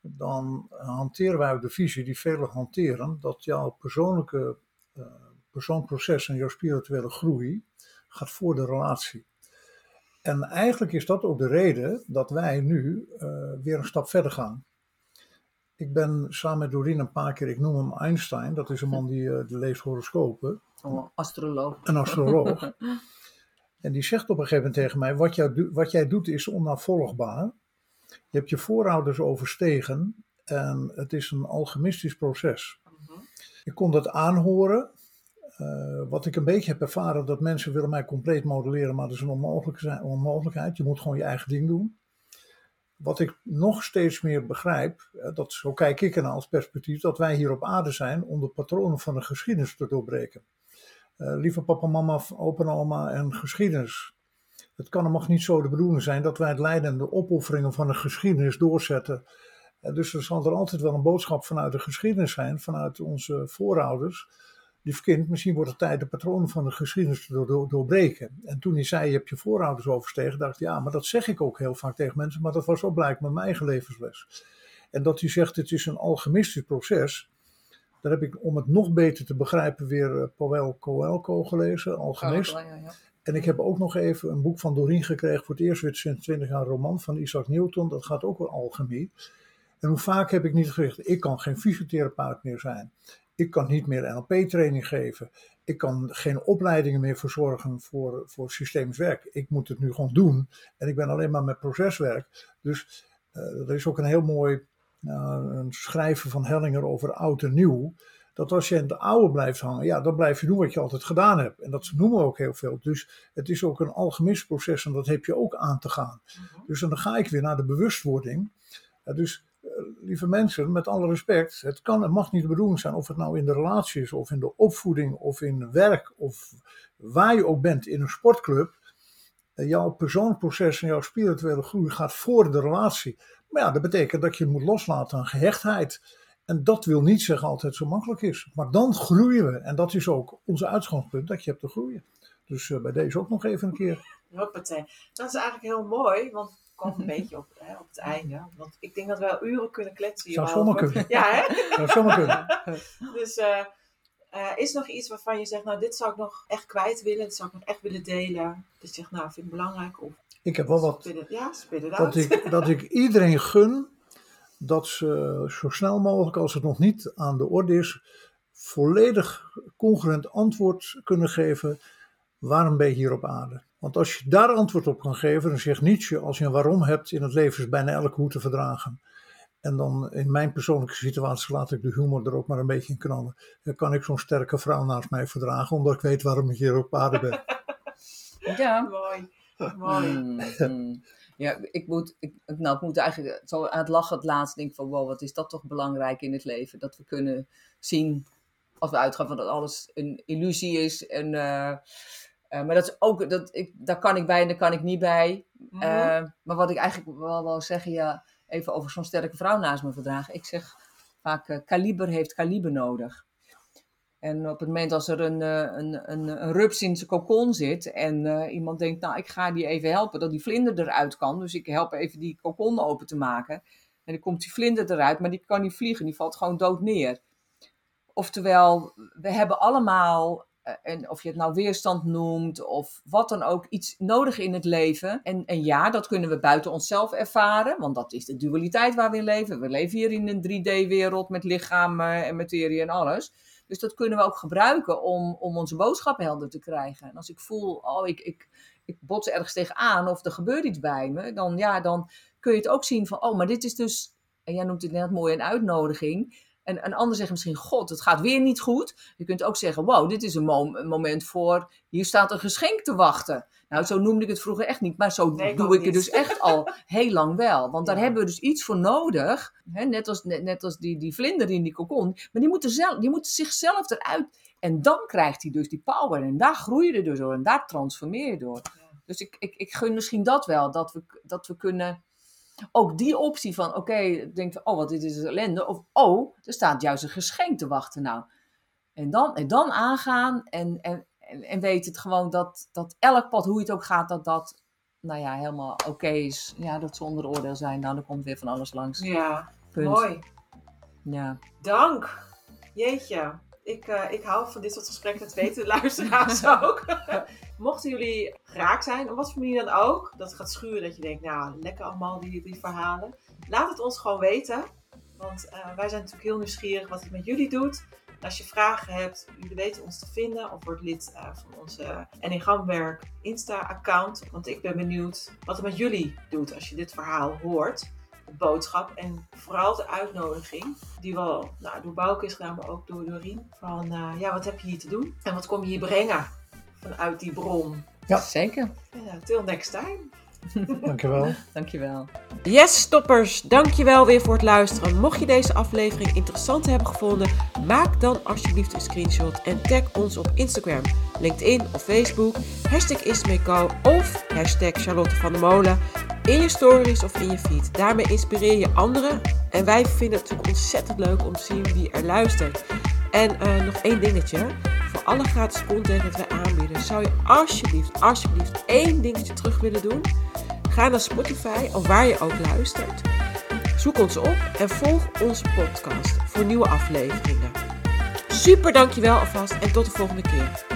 dan hanteren wij ook de visie die velen hanteren, dat jouw persoonlijke uh, persoonproces en jouw spirituele groei gaat voor de relatie. En eigenlijk is dat ook de reden dat wij nu uh, weer een stap verder gaan. Ik ben samen met Doreen een paar keer, ik noem hem Einstein, dat is een man die, uh, die leest horoscopen. oh, astroloog. Een astroloog. en die zegt op een gegeven moment tegen mij: wat, jou, wat jij doet is onnavolgbaar. Je hebt je voorouders overstegen en het is een alchemistisch proces. Mhm. Ik kon dat aanhoren. Uh, wat ik een beetje heb ervaren, dat mensen willen mij compleet modelleren, maar dat is een onmogelijk, onmogelijkheid. Je moet gewoon je eigen ding doen. Wat ik nog steeds meer begrijp, dat, zo kijk ik ernaar als perspectief, dat wij hier op aarde zijn om de patronen van de geschiedenis te doorbreken. Uh, lieve papa, mama, opa oma en geschiedenis. Het kan en mag niet zo de bedoeling zijn dat wij het lijden en de opofferingen van de geschiedenis doorzetten. Dus er zal er altijd wel een boodschap vanuit de geschiedenis zijn, vanuit onze voorouders. Lief kind, misschien wordt het tijd de patronen van de geschiedenis te door, door, doorbreken. En toen hij zei, je hebt je voorouders overstegen, dacht ik, ja, maar dat zeg ik ook heel vaak tegen mensen, maar dat was ook blijkbaar mijn eigen levensles. En dat hij zegt, het is een alchemistisch proces. Daar heb ik, om het nog beter te begrijpen, weer uh, Powell Coelho gelezen, alchemist. Oh, ja, ja. En ik heb ook nog even een boek van Doreen gekregen, voor het eerst weer sinds 20 jaar een roman van Isaac Newton, dat gaat ook over alchemie. En hoe vaak heb ik niet gezegd, ik kan geen fysiotherapeut meer zijn. Ik kan niet meer NLP-training geven. Ik kan geen opleidingen meer verzorgen voor, voor systemisch werk. Ik moet het nu gewoon doen. En ik ben alleen maar met proceswerk. Dus uh, er is ook een heel mooi uh, een schrijven van Hellinger over oud en nieuw. Dat als je in de oude blijft hangen, ja, dan blijf je doen wat je altijd gedaan hebt. En dat noemen we ook heel veel. Dus het is ook een alchemistisch proces en dat heb je ook aan te gaan. Mhm. Dus dan ga ik weer naar de bewustwording. Uh, dus lieve mensen, met alle respect, het kan en mag niet de bedoeling zijn of het nou in de relatie is, of in de opvoeding, of in werk, of waar je ook bent in een sportclub. Eh, jouw persoonlijk proces en jouw spirituele groei gaat voor de relatie. Maar ja, dat betekent dat je moet loslaten aan gehechtheid. En dat wil niet zeggen altijd zo makkelijk is. Maar dan groeien we. En dat is ook onze uitgangspunt, dat je hebt te groeien. Dus uh, bij deze ook nog even een keer. Hoppatee. Dat is eigenlijk heel mooi, want komt een [LAUGHS] beetje op, hè, op het einde. Want ik denk dat we wel uren kunnen kletsen Zou zomaar kunnen. Ja, hè? Zou zomaar kunnen. [LAUGHS] dus uh, uh, is nog iets waarvan je zegt, nou dit zou ik nog echt kwijt willen, dit zou ik nog echt willen delen. Dat je zegt, nou vind ik belangrijk. Of, ik heb wel wat. Ja, dat ik, [LAUGHS] dat ik iedereen gun dat ze zo snel mogelijk, als het nog niet aan de orde is, volledig congruent antwoord kunnen geven. Waarom ben je hier op aarde? Want als je daar antwoord op kan geven, dan zegt Nietzsche: als je een waarom hebt in het leven, is bijna elke hoe te verdragen. En dan in mijn persoonlijke situatie laat ik de humor er ook maar een beetje in knallen. Dan kan ik zo'n sterke vrouw naast mij verdragen, omdat ik weet waarom ik hier op aarde ben. [LAUGHS] Ja. Mooi. [LAUGHS] Mooi. Mm, mm. Ja, ik moet, ik, nou, ik moet eigenlijk zo aan het lachen het laatst denk van wow, wat is dat toch belangrijk in het leven. Dat we kunnen zien, als we uitgaan van dat alles een illusie is. En, uh, uh, maar dat is ook, dat, ik, daar kan ik bij en daar kan ik niet bij. Mhm. Uh, maar wat ik eigenlijk wel wil zeggen, ja, even over zo'n sterke vrouw naast me verdragen. Ik zeg vaak, kaliber heeft kaliber nodig. En op het moment als er een, een, een, een rups in zijn kokon zit en iemand denkt, nou ik ga die even helpen dat die vlinder eruit kan. Dus ik help even die kokon open te maken. En dan komt die vlinder eruit, maar die kan niet vliegen, die valt gewoon dood neer. Oftewel, we hebben allemaal, en of je het nou weerstand noemt of wat dan ook, iets nodig in het leven. En, en ja, dat kunnen we buiten onszelf ervaren, want dat is de dualiteit waar we in leven. We leven hier in een 3D-wereld met lichaam en materie en alles. Dus dat kunnen we ook gebruiken om, om onze boodschap helder te krijgen. En als ik voel, oh, ik, ik, ik bots ergens tegenaan of er gebeurt iets bij me, dan, ja, dan kun je het ook zien van, oh, maar dit is dus, en jij noemt het net mooi een uitnodiging. En een ander zegt misschien, god, het gaat weer niet goed. Je kunt ook zeggen, wow, dit is een, mom een moment voor, hier staat een geschenk te wachten. Nou, zo noemde ik het vroeger echt niet, maar zo Nee, doe ik het dus echt al [LAUGHS] heel lang wel. Want daar hebben we dus iets voor nodig. Hè? Net als, net, net als die, die vlinder in die kokon. Maar die moet, er zelf, die moet zichzelf eruit. En dan krijgt hij dus die power. En daar groei je dus door. En daar transformeer je door. Dus ik, ik, ik gun misschien dat wel. Dat we, dat we kunnen... Ook die optie van, oké, denk van, oh, wat dit is ellende. Of, oh, er staat juist een geschenk te wachten. Nou, en dan, en dan aangaan en, en, en, weet het gewoon dat, dat elk pad, hoe het ook gaat, dat dat, nou ja, helemaal oké is. Ja, dat ze onder oordeel zijn. Nou, dan komt weer van alles langs. Ja, Punt. mooi. Ja. Dank. Jeetje. Ik, eh, ik hou van dit soort gesprekken, dat weten de luisteraars ook. [LAUGHS] Mochten jullie raak zijn, op wat voor manier dan ook, dat gaat schuren, dat je denkt, nou, lekker allemaal die, die verhalen. Laat het ons gewoon weten, want eh, wij zijn natuurlijk heel nieuwsgierig wat het met jullie doet. Als je vragen hebt, jullie weten ons te vinden of word lid eh, van onze Enigramwerk Insta-account. Want ik ben benieuwd wat het met jullie doet als je dit verhaal hoort de boodschap en vooral de uitnodiging, die wel nou, door Bouke is gedaan, maar ook door Dorien. Van eh, ja, wat heb je hier te doen en wat kom je hier brengen vanuit die bron? Ja. Zeker. Ja, till next time. [LAUGHS] Dankjewel. Dankjewel. Yes, stoppers, dankjewel weer voor het luisteren. Mocht je deze aflevering interessant hebben gevonden, maak dan alsjeblieft een screenshot en tag ons op Instagram, LinkedIn of Facebook, hashtag Ismeco of hashtag Charlotte van der Molen in je stories of in je feed. Daarmee inspireer je anderen en wij vinden het natuurlijk ontzettend leuk om te zien wie er luistert. En eh, nog één dingetje. Voor alle gratis content dat wij aanbieden, zou je alsjeblieft, alsjeblieft één dingetje terug willen doen. Ga naar Spotify of waar je ook luistert. Zoek ons op en volg onze podcast voor nieuwe afleveringen. Super dankjewel alvast en tot de volgende keer.